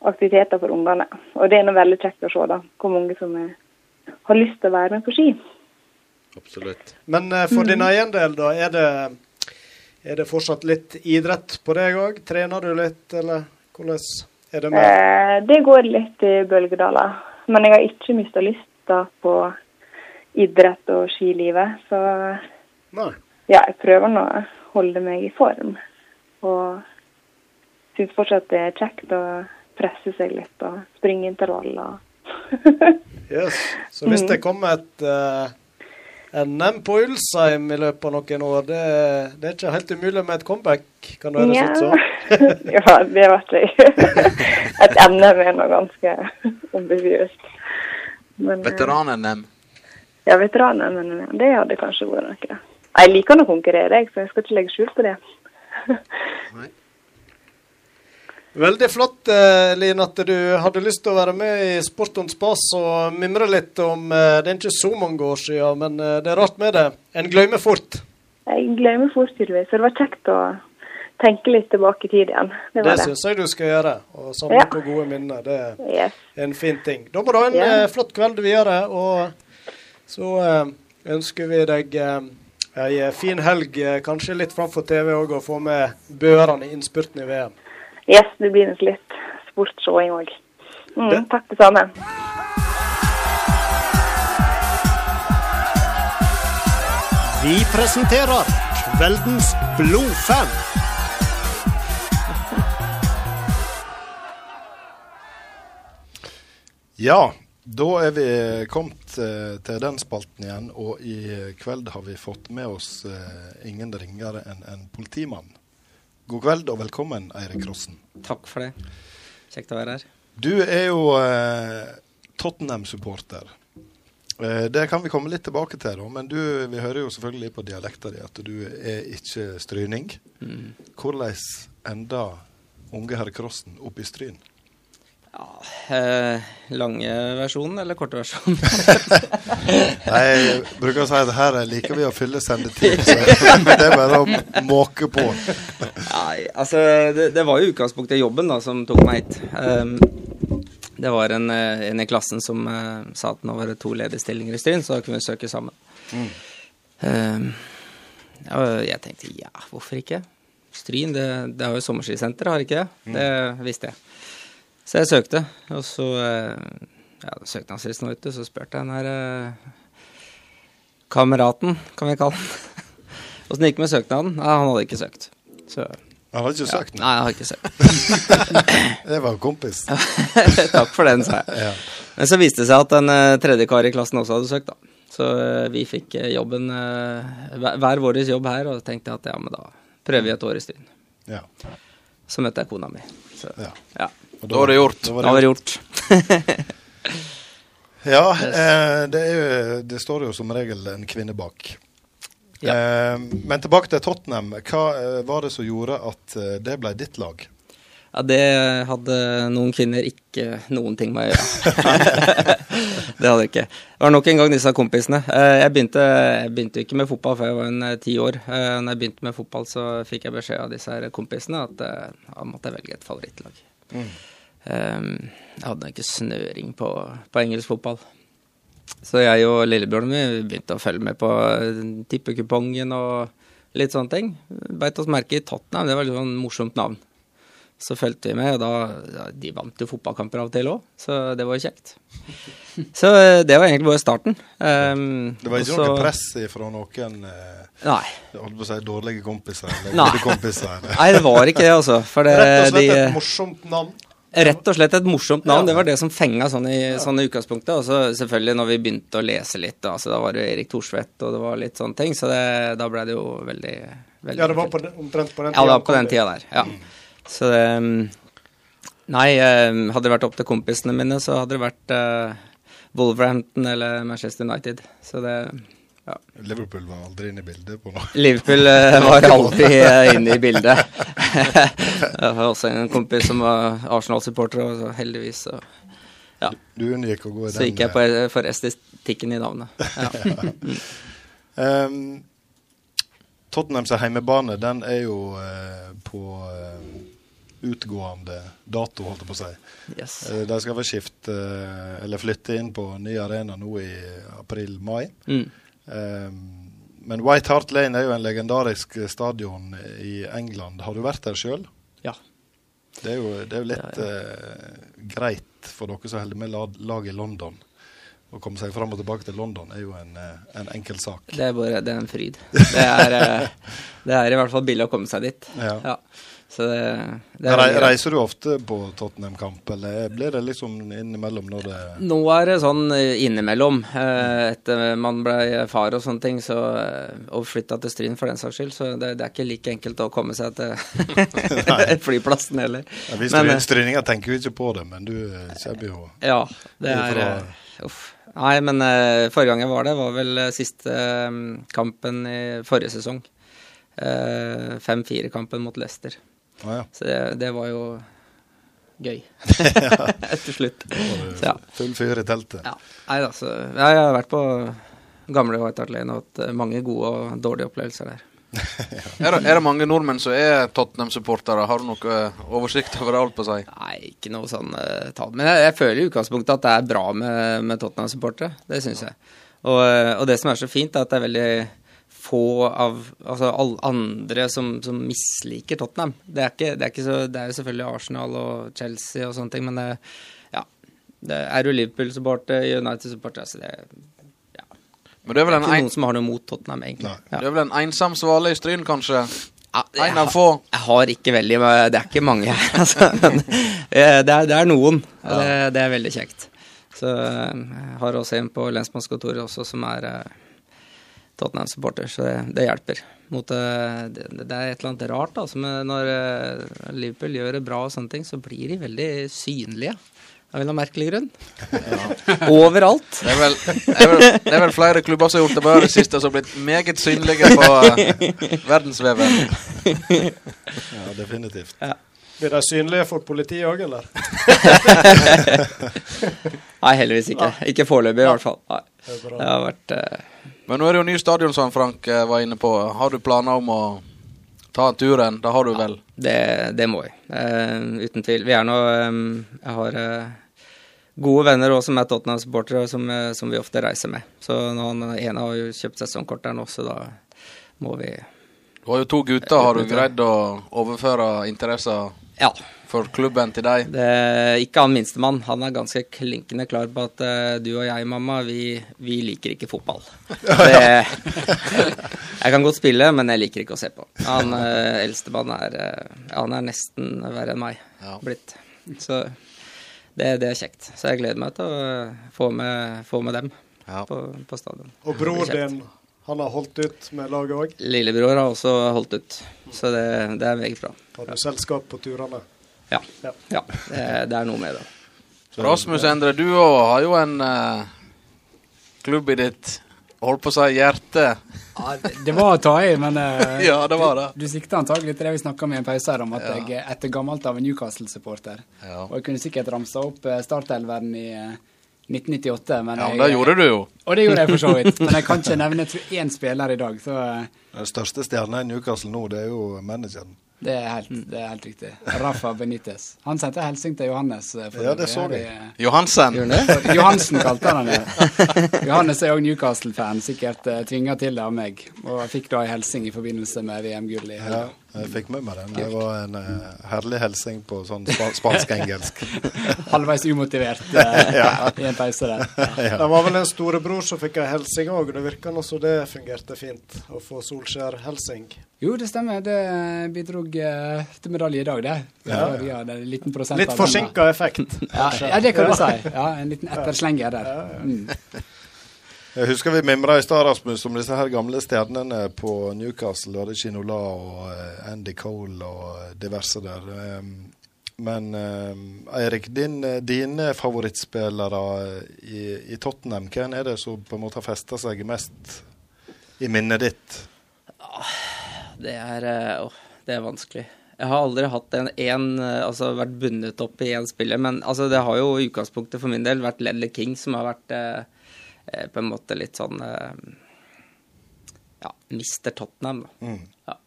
aktiviteter for ungene. Og det er noe veldig kjekt å se da, hvor mange som er, har lyst til å være med på ski. Absolutt. Men eh, for Mm. din egen del, da, er det, er det fortsatt litt idrett på deg òg? Trener du litt, eller hvordan er det med Eh, det går litt i bølgedaler. Men jeg har ikke mista lysta på idrett og skilivet. Så Nei. ja, jeg prøver nå å holde meg i form. Og syns fortsatt det er kjekt å presse seg litt og springe intervaller. Yes. Så hvis Mm. det kommer et eh, NM på Ulsheim i løpet av noen år, det, det er ikke helt umulig med et comeback, kan det høres ut som? ja, det vet jeg. Et NM er nå ganske ambisiøst. Men, eh, Veteran-NM. Ja, veteran-NM. det hadde kanskje vært noe. Jeg liker å konkurrere, jeg, så jeg skal ikke legge skjul på det. Veldig flott, Lin, Line, at du hadde lyst til å være med i Sport on spas og mimre litt om eh, Det er ikke så mange år siden, men eh, det er rart med det. En glemmer fort. Jeg glemmer fort, tydeligvis. Så det var kjekt å tenke litt tilbake i tid igjen. Det Det syns jeg du skal gjøre. Og samle Ja. på gode minner. Det Yes. er en fin ting. Da må du ha en eh, flott kveld videre, og så eh, ønsker vi deg eh, ei fin helg, eh, kanskje litt framfor TV òg, og få med børene innspurten i VM. Yes, det blir nok litt sportsseing òg. Mm, takk det samme. Vi presenterer kveldens blodfan. Ja, da er vi kommet eh, til den spalten igjen, og i kveld har vi fått med oss eh, ingen ringere enn en politimann. God kveld og velkommen, Eirik Rossen. Takk for det. Kjekt å være her. Du er jo eh, Tottenham-supporter. Eh, det kan vi komme litt tilbake til, da, men du, vi hører jo selvfølgelig på dialekta di at du er ikke stryning. Mm. Hvordan enda unge herr Krossen opp i Stryn? Eh, lange versjonen eller korte versjonen? Nei, jeg bruker å si at her liker vi å fylle sendetid, så det er bare å måke på. Nei, altså det, det var jo i utgangspunktet jobben da som tok meg hit. Um, det var en, eh, en i klassen som uh, sa at nå var det to ledige stillinger i Stryn, så da kunne vi søke sammen. Mm. Um, ja, jeg tenkte ja, hvorfor ikke? Stryn, det, det har jo sommerskisenter, har ikke det? Mm. Det visste jeg. Så jeg søkte, og så eh, ja, søknadsfristen var ute, så spurte jeg den her eh, kameraten, kan vi kalle han. Åssen gikk det med søknaden? Nei, han hadde ikke søkt. Så, Han hadde ikke søkt? Nei, han hadde ikke søkt. det var en kompis. Takk for den, sa jeg. Ja. Men så viste det seg at en uh, tredje kar i klassen også hadde søkt, da. Så vi fikk jobben, hver vår jobb her, og tenkte at ja, men da prøver vi et år i Stryn. Ja. Så møtte jeg kona mi. Så, Ja. Ja. Og Da var det gjort. Da var det gjort. Ja, eh, det, er jo, det står jo som regel en kvinne bak. Eh, men tilbake til Tottenham. Hva eh, var det som gjorde at eh, det ble ditt lag? Ja, det hadde noen kvinner ikke noen ting med å gjøre. det hadde det ikke. Det var nok en gang disse kompisene. Eh, Jeg begynte, jeg begynte ikke med fotball før jeg var en eh, ti år. Når jeg begynte med fotball, så fikk jeg beskjed av disse her kompisene at da måtte jeg velge et favorittlag. Mm. Um, jeg hadde ikke snøring på, på engelsk fotball. Så jeg og lillebjørnen min begynte å følge med på eh, tippekupongen og litt sånne ting. Beit oss merke i Tottenham, det var litt sånn morsomt navn. Så fulgte vi med, og da ja, De vant jo fotballkamper av og til òg, så det var jo kjekt. Så eh, det var egentlig bare starten. Um, Det var ikke også, noe press fra noen eh, Nei. Holdt på å si dårlige kompiser. Eller Nei. kompiser. eller- Nei, det var ikke det, altså. For det, Rett og slett de, et morsomt navn. Rett og slett et morsomt navn. Det var det som fenga sånn i, sånn i utgangspunktet. Og så selvfølgelig når vi begynte å lese litt, da, så da var det Erik Thorsvedt, og det var litt sånne ting. Så det, da ble det jo veldig, veldig Ja, det var på den, omtrent på den Ja, det var på den tida der. Ja. Så det um, Nei, um, hadde det vært opp til kompisene mine, så hadde det vært uh, Wolverhampton eller Manchester United. Så det ja. Liverpool var aldri inne i bildet på noe. Liverpool uh, var aldri uh, inne i bildet. jeg har også en kompis som var Arsenal-supporter, og så heldigvis så ja. Du unngikk å gå i den Så gikk jeg på, for estetikken i navnet. Ja. Um, Tottenhams heimebane den er jo uh, på eh, utgående dato, holdt jeg på å si. Yes. Eh, de skal vel skifte eh, eller flytte inn på ny arena nå i april-mai. Mm. Um, men White Hart Lane er jo en legendarisk stadion i England. Har du vært der sjøl? Ja. Det er jo, det er jo litt eh, greit for dere som holder med lag, i London. Å komme seg fram og tilbake til London er jo en, eh, en enkel sak. Det er bare det er en fryd. Det er, eh, det er i hvert fall billig å komme seg dit. Ja. Så det, det er Re reiser du ofte på Tottenham-kamp, eller blir det liksom innimellom når det Nå er det sånn eh, innimellom. Eh, Etter man ble far og sånne ting, så, eh, og flytta til Stryn for den saks skyld, så det, det er ikke like enkelt å komme seg til flyplassen heller. ja, Vi Men, du er stryninger tenker jo ikke på det, men du kommer jo Ja, det er Uff. Nei, men forrige gang jeg var det, var vel siste kampen i forrige sesong. Eh, 5-4-kampen mot Leicester. Ah, ja. Så det, det var jo gøy. Til slutt. Så ja. Full fyr i teltet. Ja. Nei da, så ja, Jeg har vært på gamle White Hart Lane og hatt eh, mange gode og dårlige opplevelser der. Er det, er det mange nordmenn som er Tottenham-supportere? Har du noe eh, oversikt over alt på seg? Nei, ikke noe sånn uh, tall. Men jeg, jeg føler i utgangspunktet at det er bra med, med Tottenham-supportere. Det syns jeg. Og, og det som er så fint, er at det er veldig få av altså alle andre som, som misliker Tottenham. Det er, ikke, det, er så, det er jo selvfølgelig Arsenal og Chelsea og sånne ting, men det, ja, det er jo Liverpool-supporter, United-supporter altså det, Men det er vel en, ikke noen som har noe mot Tottenham, egentlig. Ja. du er vel en ensom svale i Stryn, kanskje? Ja, en av få? Jeg har ikke veldig Det er ikke mange her, altså. Men eh, det, er, det er noen, Ja. det, det er veldig kjekt. Så eh, jeg har også en på lensmannskontoret også som er eh, Tottenham-supporter, så det, det hjelper. Mot, eh, det, det er et eller annet rart altså, når eh, Liverpool gjør det bra, og sånne ting, så blir de veldig synlige. Av en merkelig grunn. Overalt. Det er, vel, det, er vel, det er vel flere klubber som har gjort det bra i det siste, som har blitt meget synlige på uh, verdensveven. Ja, definitivt. Ja. Blir de synlige for politiet òg, eller? Nei, heldigvis ikke. Ikke foreløpig, i hvert fall. Nei. Det. Det har vært eh, Men nå er det jo ny stadion, som Frank eh, var inne på. Har du planer om å ta turen? Det har du vel? Det, det må jeg. Uh, uten tvil. Vi er nå um, Jeg har uh, gode venner også som er Tottenham-supportere, som, eh, som vi ofte reiser med. Så han ene har jo kjøpt sesongkort der nå, så da må vi Du har jo to gutter. Har du greid å overføre interesser Ja. For klubben til deg? Det, ikke han minstemann. Han er ganske klinkende klar på at uh, du og jeg, mamma, vi, vi liker ikke fotball. Det, jeg kan godt spille, men jeg liker ikke å se på. Han uh, eldstemann er, uh, han er nesten verre enn meg Ja. blitt. Så det, det er kjekt. Så jeg gleder meg til å få med, få med dem Ja. på, på stadion. Og bror din, han har holdt ut med laget òg? Lillebror har også holdt ut, så det, det er meget bra. Har du selskap på turene? Ja. Ja. ja det, er noe med det. Rasmus Endre, du òg har jo en uh, klubb i ditt Holdt på å si hjerte. Ja, det, det var å ta i, men uh, Ja, det var det. Du, du sikta antagelig til det vi snakka med i en pause her, om at Ja. jeg er etter gammelt av en Newcastle-supporter. Ja. Og jeg kunne sikkert ramsa opp eh, startelveren i uh, 1998, men Ja, jeg, men det gjorde du jo. Og det gjorde jeg for så vidt. Men jeg kan ikke nevne én spiller i dag, så eh, Den største stjerna i Newcastle nå, det er jo manageren. Det er helt, det er helt riktig. Rafa Benitez. Han sendte hilsen til Johannes. eh, Ja, det så vi. eh, Johansen. Johansen kalte han det. Johannes er òg Newcastle-fan, sikkert uh, tvinga til det av meg. Og jeg fikk da en hilsen i forbindelse med VM-gull i Ja, helga. Jeg fikk med meg den. Det var en uh, herlig hilsing på sånn spa spansk-engelsk. Halvveis umotivert eh, i en pause der. Det var vel en storebror som fikk ei hilsing òg, det virka nå som det fungerte fint å få Solskjær-hilsing. Jo, det stemmer. Det bidrog uh, til medalje i dag, det. Ja. Vi hadde det liten Litt forsinka effekt. Ja, ja, det kan du si. Ja, En liten etterslenger der. Mm. Jeg husker vi mimra i stad, Rasmus, om disse her gamle stjernene på Newcastle. Var det Ginola og eh, Andy Cole og diverse der. Um, Men um, Eirik, din, eh, dine favorittspillere i, i Tottenham, hvem er det som på en måte har festa seg mest i minnet ditt? Det er, eh, det er vanskelig. Jeg har aldri hatt en, en eh, altså vært bundet opp i én spiller, men altså, det har jo i utgangspunktet for min del vært Ledley King som har vært eh, eh, på en måte litt sånn eh, Ja, Mr. Tottenham, da. Mm. Ja.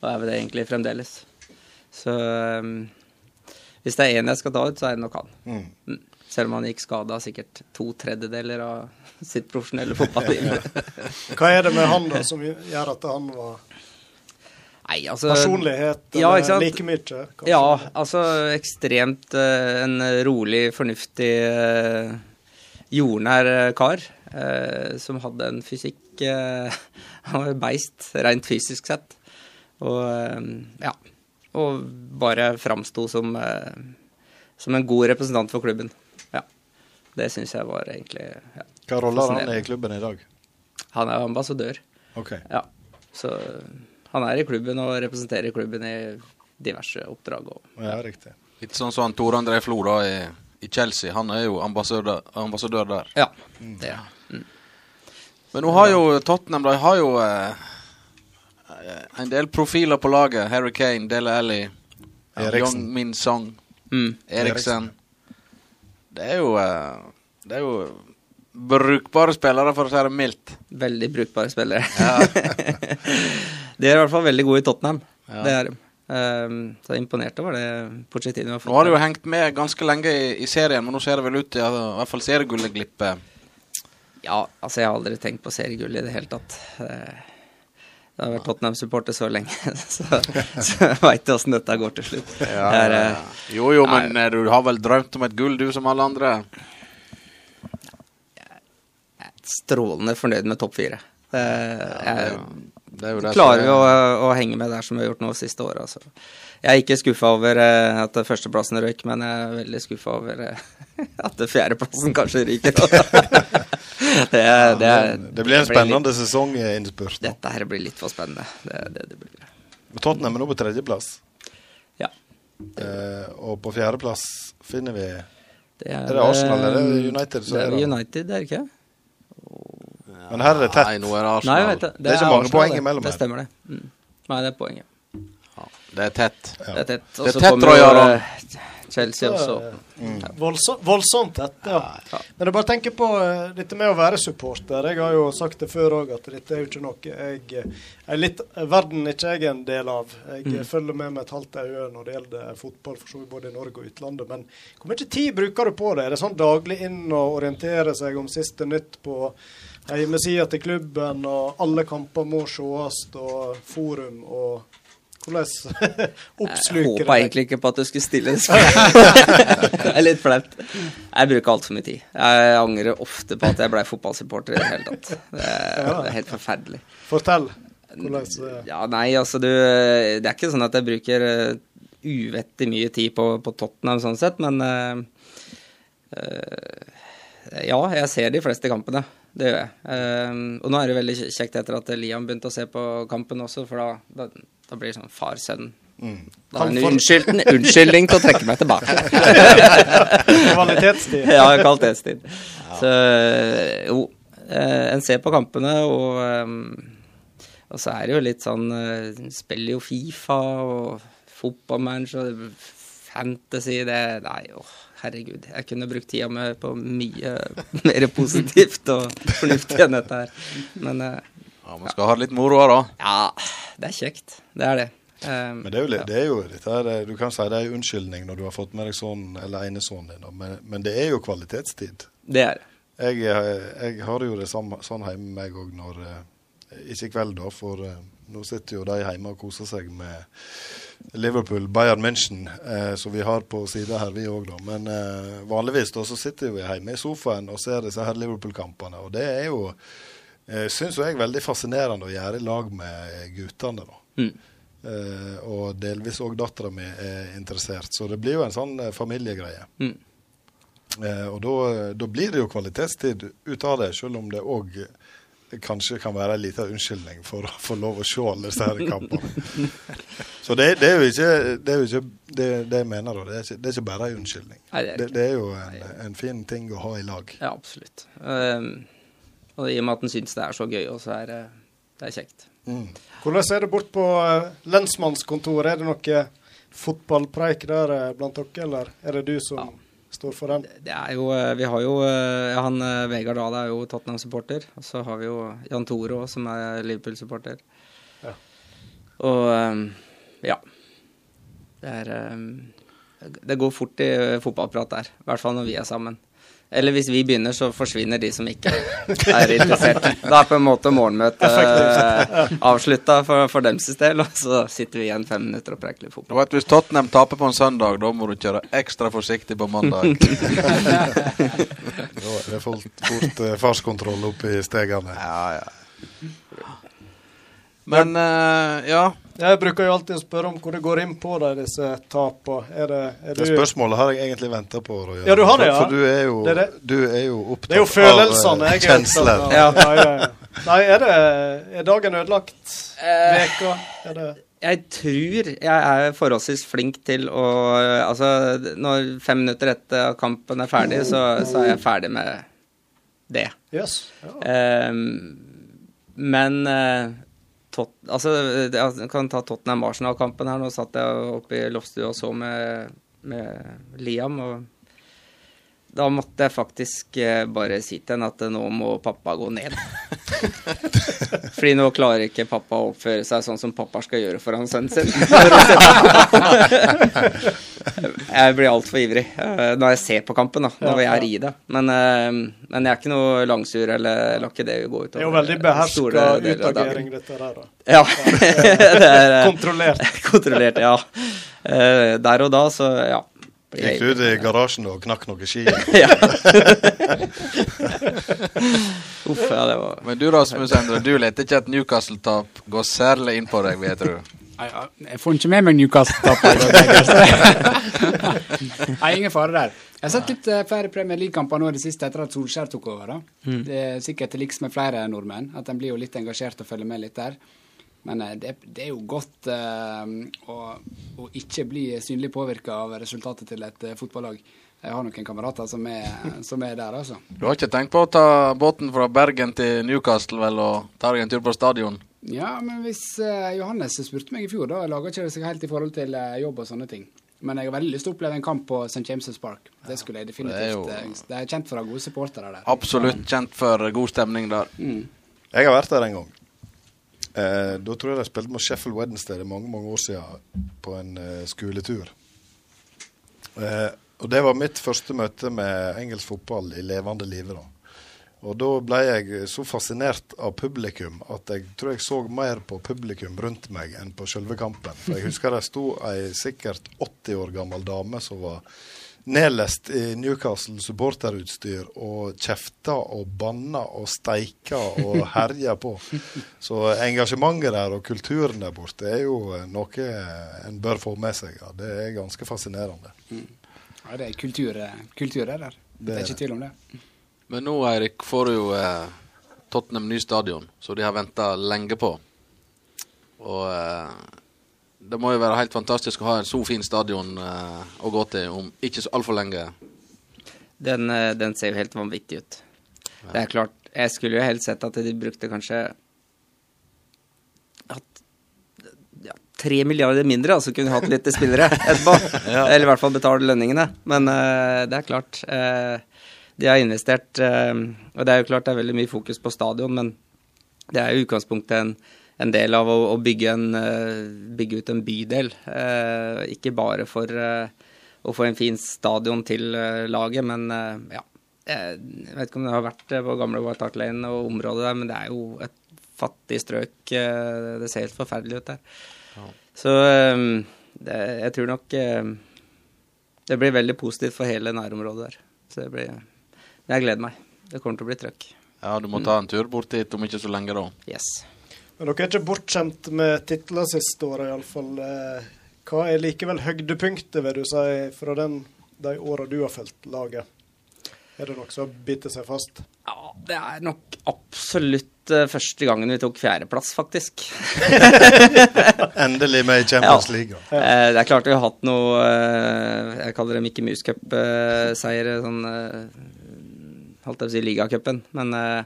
Og er vel det egentlig fremdeles. Så eh, hvis det er én jeg skal ta ut, så er det nok han. Mm. Mm. Selv om han gikk skada sikkert to tredjedeler av sitt profesjonelle fotballiv. Hva er det med han da som gjør at han var Nei, altså Personlighet, Ja, eller like mye? kanskje? Ja, altså ekstremt uh, en rolig, fornuftig, eh, jordnær eh, kar. eh, som hadde en fysikk eh, Han var beist, rent fysisk sett. Og eh, ja. Og bare framsto som, eh, som en god representant for klubben. Ja. Det syns jeg var egentlig ja, Hva rolle har han i klubben i dag? Han er ambassadør. Ok. Ja. Så han er i klubben og representerer klubben i diverse oppdrag. Og, Ja, riktig. Litt sånn som Tor André Flo da i, i Chelsea. Han er jo ambassadør, ambassadør der. ja, det er mm. Men nå har jo Tottenham de har jo eh, en del profiler på laget. Harry Kane, Dele Alli. Young Min Song, Mm. Eriksen. Det er jo eh, Det er jo brukbare spillere, for å si det mildt. Veldig brukbare spillere. de er i hvert fall veldig gode i Tottenham. Ja. Det er de. Um, så jeg er imponert over det Pochettino har Nå har du jo hengt med ganske lenge i, i serien, men nå ser det vel ut til at i hvert fall seriegullet glipper. Ja, altså jeg har aldri tenkt på seriegull i det hele tatt. Eh, Jeg har vært Tottenham-supporter så lenge, så, så jeg veit åssen dette går til slutt. Ja, er, eh, Jo, jo, men eh, du har vel drømt om et gull, du som alle andre? Jeg er strålende fornøyd med topp fire. Jeg, ja, det klarer vi å, er- å henge med der som vi har gjort nå siste åra. Altså. Jeg er ikke skuffa over eh, at førsteplassen røyk, men jeg er veldig skuffa over eh, at fjerdeplassen kanskje ryker. det, er- det, er- Det blir en litt- spennende sesonginnspurt. nå. Dette her blir litt for spennende. Det, det, det blir. Tottenham er nå på tredjeplass. Ja. Eh, og på fjerdeplass finner vi Det Er det Arsenal eller United? det? Det er der? United, er det ikke? Men her er det tett. Nei, nå er det Nei, Arsenal. vet det. Det er ikke mange Arsenal, poeng det. imellom Det her. stemmer, det. Mm. Nei, det er poenget. Det er tett. Det er tett. Og Det er så tett, kommer Roy eh, Chelsea også. Voldsomt, voldsomt tett, ja. Men jeg bare tenker på uh, dette med å være supporter. Jeg har jo sagt det før òg, at dette er jo ikke noe jeg eh, er litt verden ikke jeg er en del av. Jeg Mm. følger med med et halvt øye når det gjelder fotball, for så vidt både i Norge og utlandet. Men hvor mye tid bruker du på det? Er det sånn daglig inn og orientere seg om siste nytt på hjemmesida til klubben, og alle kamper må sees, og forum og hvordan oppsluker Jeg oppsluker håpa egentlig ikke på at du skulle stille det spørsmålet. det er litt flaut. Jeg bruker altfor mye tid. Jeg angrer ofte på at jeg ble fotballsupporter i det hele tatt. Det er, det er helt forferdelig. Fortell. Hvordan eh, Ja, nei, altså du Det er ikke sånn at jeg bruker uh, uvettig mye tid på, på Tottenham sånn sett, men uh, eh, Ja, jeg ser de fleste kampene. Det gjør jeg. Eh, og nå er det veldig kjekt etter at Liam begynte å se på kampen også, for da, da, da blir det sånn far-sønn. Mm. Da er det en unnskyld, unnskyldning til å trekke meg tilbake. Kvalitetstid. ja, kvalitetstid. Så jo, eh, en ser på kampene, og, eh, og så er det jo litt sånn eh, Spiller jo Fifa og fotballmanager og fantasy det Nei, åh, herregud. Jeg kunne brukt tida mi på mye mer positivt og fornuftig enn dette her. Men uh, Ja, Man skal ha litt moro her, da. ja, det er kjekt. Det er det. Um, Men det er jo, litt- det er jo dette her, eh, Du kan si det er en unnskyldning når du har fått med deg sønnen eller enesønnen din, men, men det er jo kvalitetstid. Det er det. Jeg, jeg har jo det sånn hjemme med meg òg når Ikke i kveld, da, for nå sitter jo de hjemme og koser seg med Liverpool, Bayern München, eh, som vi har på sida her, vi òg, da. Men eh, vanligvis da så sitter vi hjemme i sofaen og ser disse her Liverpool-kampene, og det er jo eh, Syns jo jeg veldig fascinerende å gjøre i lag med guttene, da. Mm. Eh, og delvis òg dattera mi er interessert, så det blir jo en sånn eh, familiegreie. Mm. Eh, og da, da blir det jo kvalitetstid ut av det, selv om det òg kanskje kan være en liten unnskyldning for å få lov å se alle disse her kampene. Så det, det er jo ikke det, er jo ikke det, det jeg mener, da. Det er ikke, det er ikke bare en unnskyldning. Nei, det er det, det er jo en, en fin ting å ha i lag. Ja, absolutt. Um, og i og med at en syns det er så gøy, og så er det, er kjekt. Hvordan er det bort på eh, lensmannskontoret? Er det noe fotballpreik der eh, blant dere, eller er det du som står for ham? Det er jo, eh, vi har jo eh, han eh, Vegard Dahl er jo Tottenham-supporter. Og så har vi jo Jan Tore òg, som er Liverpool-supporter. Ja. Og ja. Det er Det går fort i fotballprat der. I hvert fall når vi er sammen. Eller hvis vi begynner, så forsvinner de som ikke er interessert. Da er på en måte morgenmøtet uh, avslutta for, for deres del, og så sitter vi igjen fem minutter og preker litt fotball. vet, Hvis Tottenham taper på en søndag, da må du kjøre ekstra forsiktig på mandag. Da er det fort, fort eh, fartskontroll opp i stegene. Ja, ja. Men uh, ja. Jeg bruker jo alltid å spørre om hvor det går inn på deg, disse tapene. Er det, er Det du spørsmålet har jeg egentlig venta på. Roy. Ja, du har det, ja. For du er jo, Det er det. Du er jo opptatt Det er jo følelsene av eh, jeg er opptatt av. Ja. Ja, ja, Nei, er det Er dagen ødelagt? Veka? Er det Jeg tror jeg er forholdsvis flink til å Altså, når fem minutter etter kampen er ferdig, så, så er jeg ferdig med det. Yes. Ja. Um, men eh, tot, altså, jeg kan ta Tottenham Arsenal-kampen her. Nå satt jeg oppe i loftstua og så med, med Liam, og da måtte jeg faktisk eh, bare si til henne at nå må pappa gå ned. Fordi nå klarer ikke pappa å oppføre seg sånn som pappa skal gjøre foran sønnen sin. jeg blir altfor ivrig eh, når jeg ser på kampen. da. Når jeg jeg i det. Men, eh, men jeg er ikke noe langsur, eller lar ikke det gå utover Det er jo veldig beherska utagering, dette der. da. Ja. det er, eh, Kontrollert. Kontrollert, ja. Eh, der og da, så ja. Gikk du ut i garasjen og knakk noen ski? ja. Uff, ja, det var Men du Rasmus Endre, du leter ikke at Newcastle-tap går særlig inn på deg, vil jeg tro. Jeg får ikke med meg Newcastle-tapet. Nei, ingen fare der. Jeg har sett litt uh, flere Premier League-kamper nå i det siste etter at Solskjær tok over. da. Mm. Det er sikkert til liks med flere nordmenn, at en blir jo litt engasjert og følger med litt der. Men uh, det, det, er jo godt uh, å, å, ikke bli synlig påvirka av resultatet til et fotballag. Jeg har noen kamerater som er, som er, der, altså. Du har ikke tenkt på å ta båten fra Bergen til Newcastle vel, og ta deg en tur på stadion? Ja, men hvis Johannes spurte meg i fjor, da lager ikke det seg helt i forhold til jobb og sånne ting. Men jeg har veldig lyst til å oppleve en kamp på St. James' Park. Det skulle jeg definitivt. Det er, jo... Eh, det er kjent for å ha gode supportere der. Absolutt kjent for god stemning der. Mm. Jeg har vært der en gang. Eh, da tror jeg de spilte med Sheffield Wednesday det mange mange år siden på en eh, skoletur. Eh, og Det var mitt første møte med engelsk fotball i levende live. da. Og da ble jeg så fascinert av publikum at jeg tror jeg så mer på publikum rundt meg enn på selve kampen. For jeg husker det sto ei sikkert 80 år gammel dame som var nedlest i Newcastle supporterutstyr og kjefta og banna og steika og herja på. Så engasjementet der og kulturen der borte er jo noe en bør få med seg. Ja. Det er ganske fascinerende. Mm. Ja, det er kultur, kultur der. Det, det er ikke tvil om det. Men nå, Eirik, får du jo eh, Tottenham ny stadion, så de har venta lenge på. Og eh, det må jo være helt fantastisk å ha en så fin stadion eh, å gå til om ikke så altfor lenge. Den, eh, den, ser jo helt vanvittig ut. Ja. Det er klart, jeg skulle jo helst sett at de brukte kanskje ja, tre milliarder mindre, altså kunne hatt litt spillere etterpå. ja. Eller i hvert fall betale lønningene. Men uh, det er klart. Uh, de har investert eh, Og det er jo klart det er veldig mye fokus på stadion, men det er jo utgangspunktet en, en del av å, å bygge, en, eh, bygge, ut en bydel. Eh, ikke bare for å få en fin stadion til laget, men ja. Jeg vet ikke om det har vært på gamle White Hart Lane og området der, men det er jo et fattig strøk. Det ser helt forferdelig ut der. Ja. Så det, jeg tror nok det blir veldig positivt for hele nærområdet der. Så det blir jeg gleder meg. Det kommer til å bli trøkk. Ja, du må ta en tur bort dit om ikke så lenge, da. Yes. Men dere er ikke bortskjemt med titler siste året, iallfall. Eh, hva er likevel høydepunktet, vil du si, fra den, de åra du har fulgt laget? Er det noe som biter seg fast? Ja, det er nok absolutt uh, første gangen vi tok fjerdeplass, faktisk. Endelig med i Champions League. Ja. Uh, det er klart vi har hatt noe uh, Jeg kaller det Mickey Mouse Cup-seiere. sånn holdt jeg på å si, ligacupen eh,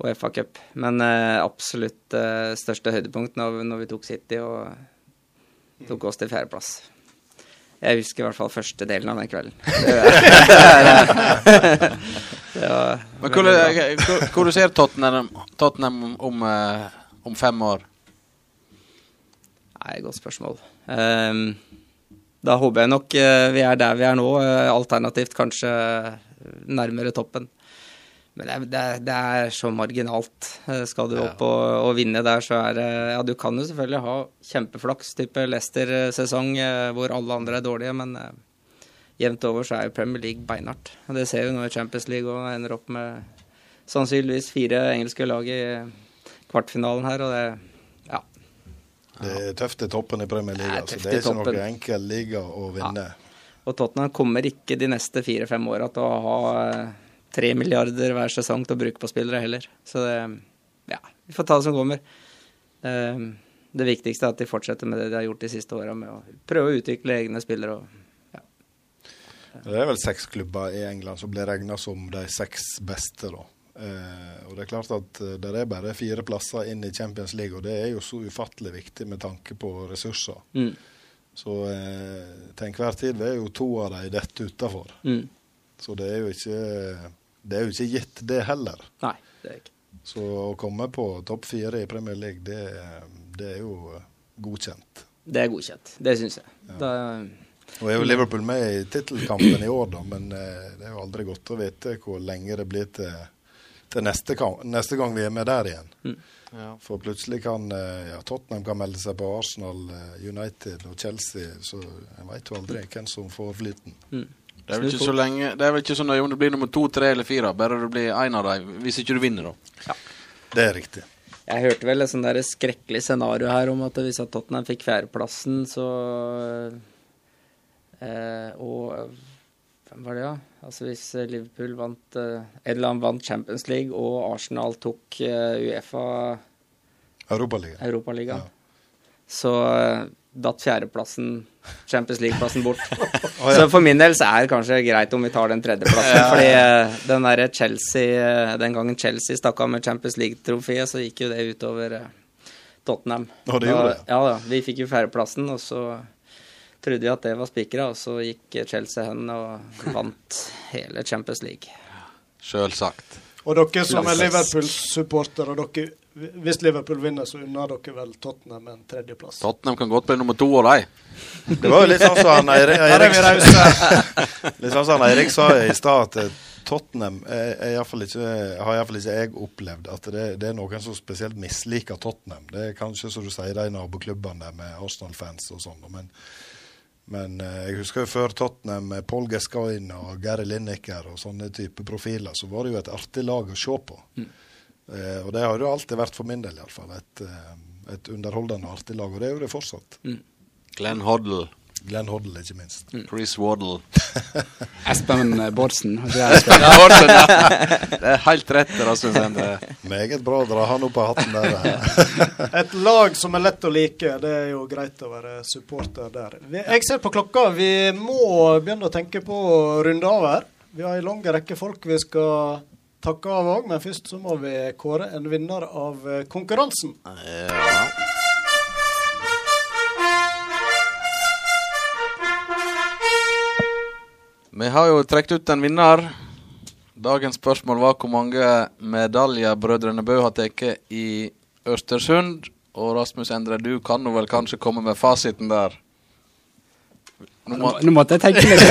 og FA-cup. Men eh, absolutt eh, største høydepunkt når, når, vi tok City og tok oss til fjerdeplass. Jeg husker i hvert fall første delen av den kvelden. Men hvor, hvor, du ser Tottenham, Tottenham om, om, fem år? Nei, godt spørsmål. Um, da håper jeg nok vi er der vi er nå, alternativt kanskje nærmere toppen. Men det det, det er, så marginalt. Eh, skal du opp og, og, vinne der, så er det Ja, du kan jo selvfølgelig ha kjempeflaks, type Leicester-sesong eh, hvor alle andre er dårlige, men eh, jevnt over så er jo Premier League beinhardt. Det ser vi nå i Champions League og ender opp med sannsynligvis fire engelske lag i kvartfinalen her, og det ja. Det er tøft i toppen i Premier League. Det er, altså. det er ikke noen enkel liga å vinne. Ja. Og Tottenham kommer ikke de neste fire-fem åra til å ha tre milliarder hver sesong til å bruke på spillere heller. Så det, ja, vi får ta det som kommer. Det, det viktigste er at de fortsetter med det de har gjort de siste åra, med å prøve å utvikle egne spillere. Og, ja. Det er vel seks klubber i England som blir regna som de seks beste, da. Eh, og det er klart at eh, det er bare fire plasser inn i Champions League, og det er jo så ufattelig viktig med tanke på ressurser. Mm. Så eh, til enhver tid er jo to av dem dette utafor. Mm. Så det er jo ikke det er jo ikke gitt, det heller. Nei, det er ikke. Så å komme på topp fire i Premier League, det, det, er jo godkjent. Det er godkjent, det syns jeg. Ja. Da, og er jo Liverpool med i tittelkampen i år, da, men eh, det er jo aldri godt å vite hvor lenge det blir til, til neste, neste, gang vi er med der igjen. Mm. Ja. For plutselig kan eh, ja, Tottenham kan melde seg på Arsenal, eh, United og Chelsea, så jeg veit jo aldri hvem som får flyten. Mm. Det er vel ikke så lenge Det er vel ikke så nøye om det blir nummer to, tre eller fire, bare det blir én av dem. Hvis ikke du vinner, da. Ja. Det er riktig. Jeg hørte vel et sånt der skrekkelig scenario her om at hvis at Tottenham fikk fjerdeplassen, så eh, Og Hvem var det, ja? Altså Hvis Liverpool vant eh, En eller annen vant Champions League, og Arsenal tok eh, Uefa Europaligaen. Europaligaen, så eh, datt fjerdeplassen, Champions League-plassen, bort. Så for min del så er det kanskje greit om vi tar den tredjeplassen. Ja. Fordi eh, den der Chelsea eh, Den gangen Chelsea stakk av med Champions League-trofeet, så gikk jo det utover eh, Tottenham. Å, det gjorde det? Ja da. Vi fikk jo fjerdeplassen, og så trodde vi at det var spikra, og så gikk Chelsea hen og vant hele Champions League. Sjølsagt. Og dere som er. Liverpool-supportere, dere, hvis Liverpool vinner, så unner dere vel Tottenham en tredjeplass. Tottenham kan godt bli nummer to av dem. Det var jo litt sånn som han Eirik, er sånn han Eirik sa i stad, at eh, Tottenham er, er fall ikke, har iallfall ikke jeg opplevd at det, det er noen som spesielt misliker Tottenham. Det er kanskje, som du sier, de naboklubbene med Arsenal-fans og sånn. Men, men eh, jeg husker jo før Tottenham med Paul Gascoigne og Gary Lineker og sånne type profiler, så var det jo et artig lag å se på. Eh, og det har jo alltid vært for min del, iallfall. Et, eh, et underholdende og artig lag. Og det er jo det fortsatt. Glenn Hoddle. Glenn Hoddle, ikke minst. Chris Waddle. Espen Bårdsen. det? Ja, Bårdsen. Det er helt rett, Rasmus Endre. Meget bra å dra han opp av hatten der. Et lag som er lett å like, det er jo greit å være supporter der. Jeg ser på klokka, vi må begynne å tenke på å runde av her. Vi har en lang rekke folk vi skal takke av òg, men først så må vi kåre en vinner av eh, konkurransen. Ja. Vi har jo trukket ut en vinner. Dagens spørsmål var hvor mange medaljer Brødrene Bø har tatt i Østersund. Og Rasmus Endre, du kan nå vel kanskje komme med fasiten der? Nå må- Nå måtte jeg tenke litt.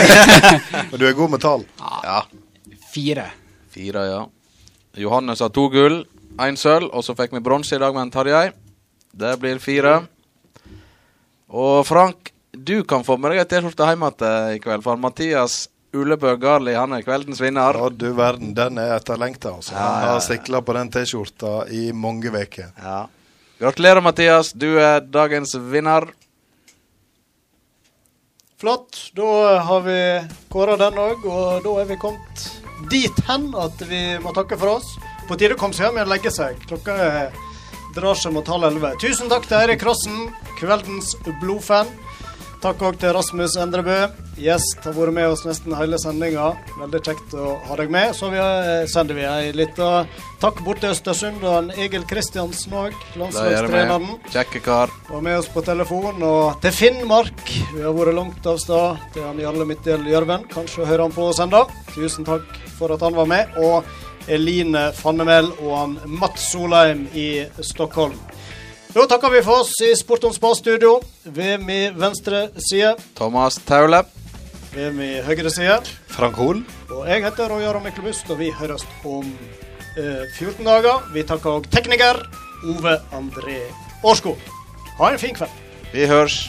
Men du er god med tall. Ja. Fire. Fire, ja. Johannes har to gull, én sølv, og så fikk vi bronse i dag med en Tarjei. Det blir fire. Og Frank, du kan få med deg ei T-skjorte hjem igjen i kveld, for Mathias Ulebø Garli han er kveldens vinner. Ja, du verden, den er etterlengta. Altså. Ja, Han ja, har ja. sikla på den T-skjorta i mange uker. Ja. Gratulerer, Mathias. Du er dagens vinner. Flott. Da har vi kåra den òg, og da er vi kommet dit hen at vi må takke for oss. På tide å komme seg hjem og legge seg. Klokka drar seg mot halv elleve. Tusen takk til Eirik Krossen, kveldens blodfan. Takk òg til Rasmus Endrebø. Gjest har vært med oss nesten hele sendinga. Veldig kjekt å ha deg med. Så vi, sender vi ei lita takk bort til Østersund og en Egil Kristiansen òg, landslagstreneren. Kjekke kar. Og med oss på telefon. Og til Finnmark. Vi har vært langt av sted. Til han Jarle Midtdel Gjørven. Kanskje hører han på oss ennå. Tusen takk for at han var med. Og Eline Fannemel og han Mats Solheim i Stockholm. Da takker vi for oss i Sport om Spa-studio. Ved min venstre side. Thomas Taule. Ved min høyre side. Frank Hol. Og jeg heter Roy Aron Myklebust, og vi høres om eh, 14 dager. Vi takker òg tekniker Ove André Årskog. Ha en fin kveld. Vi hørs.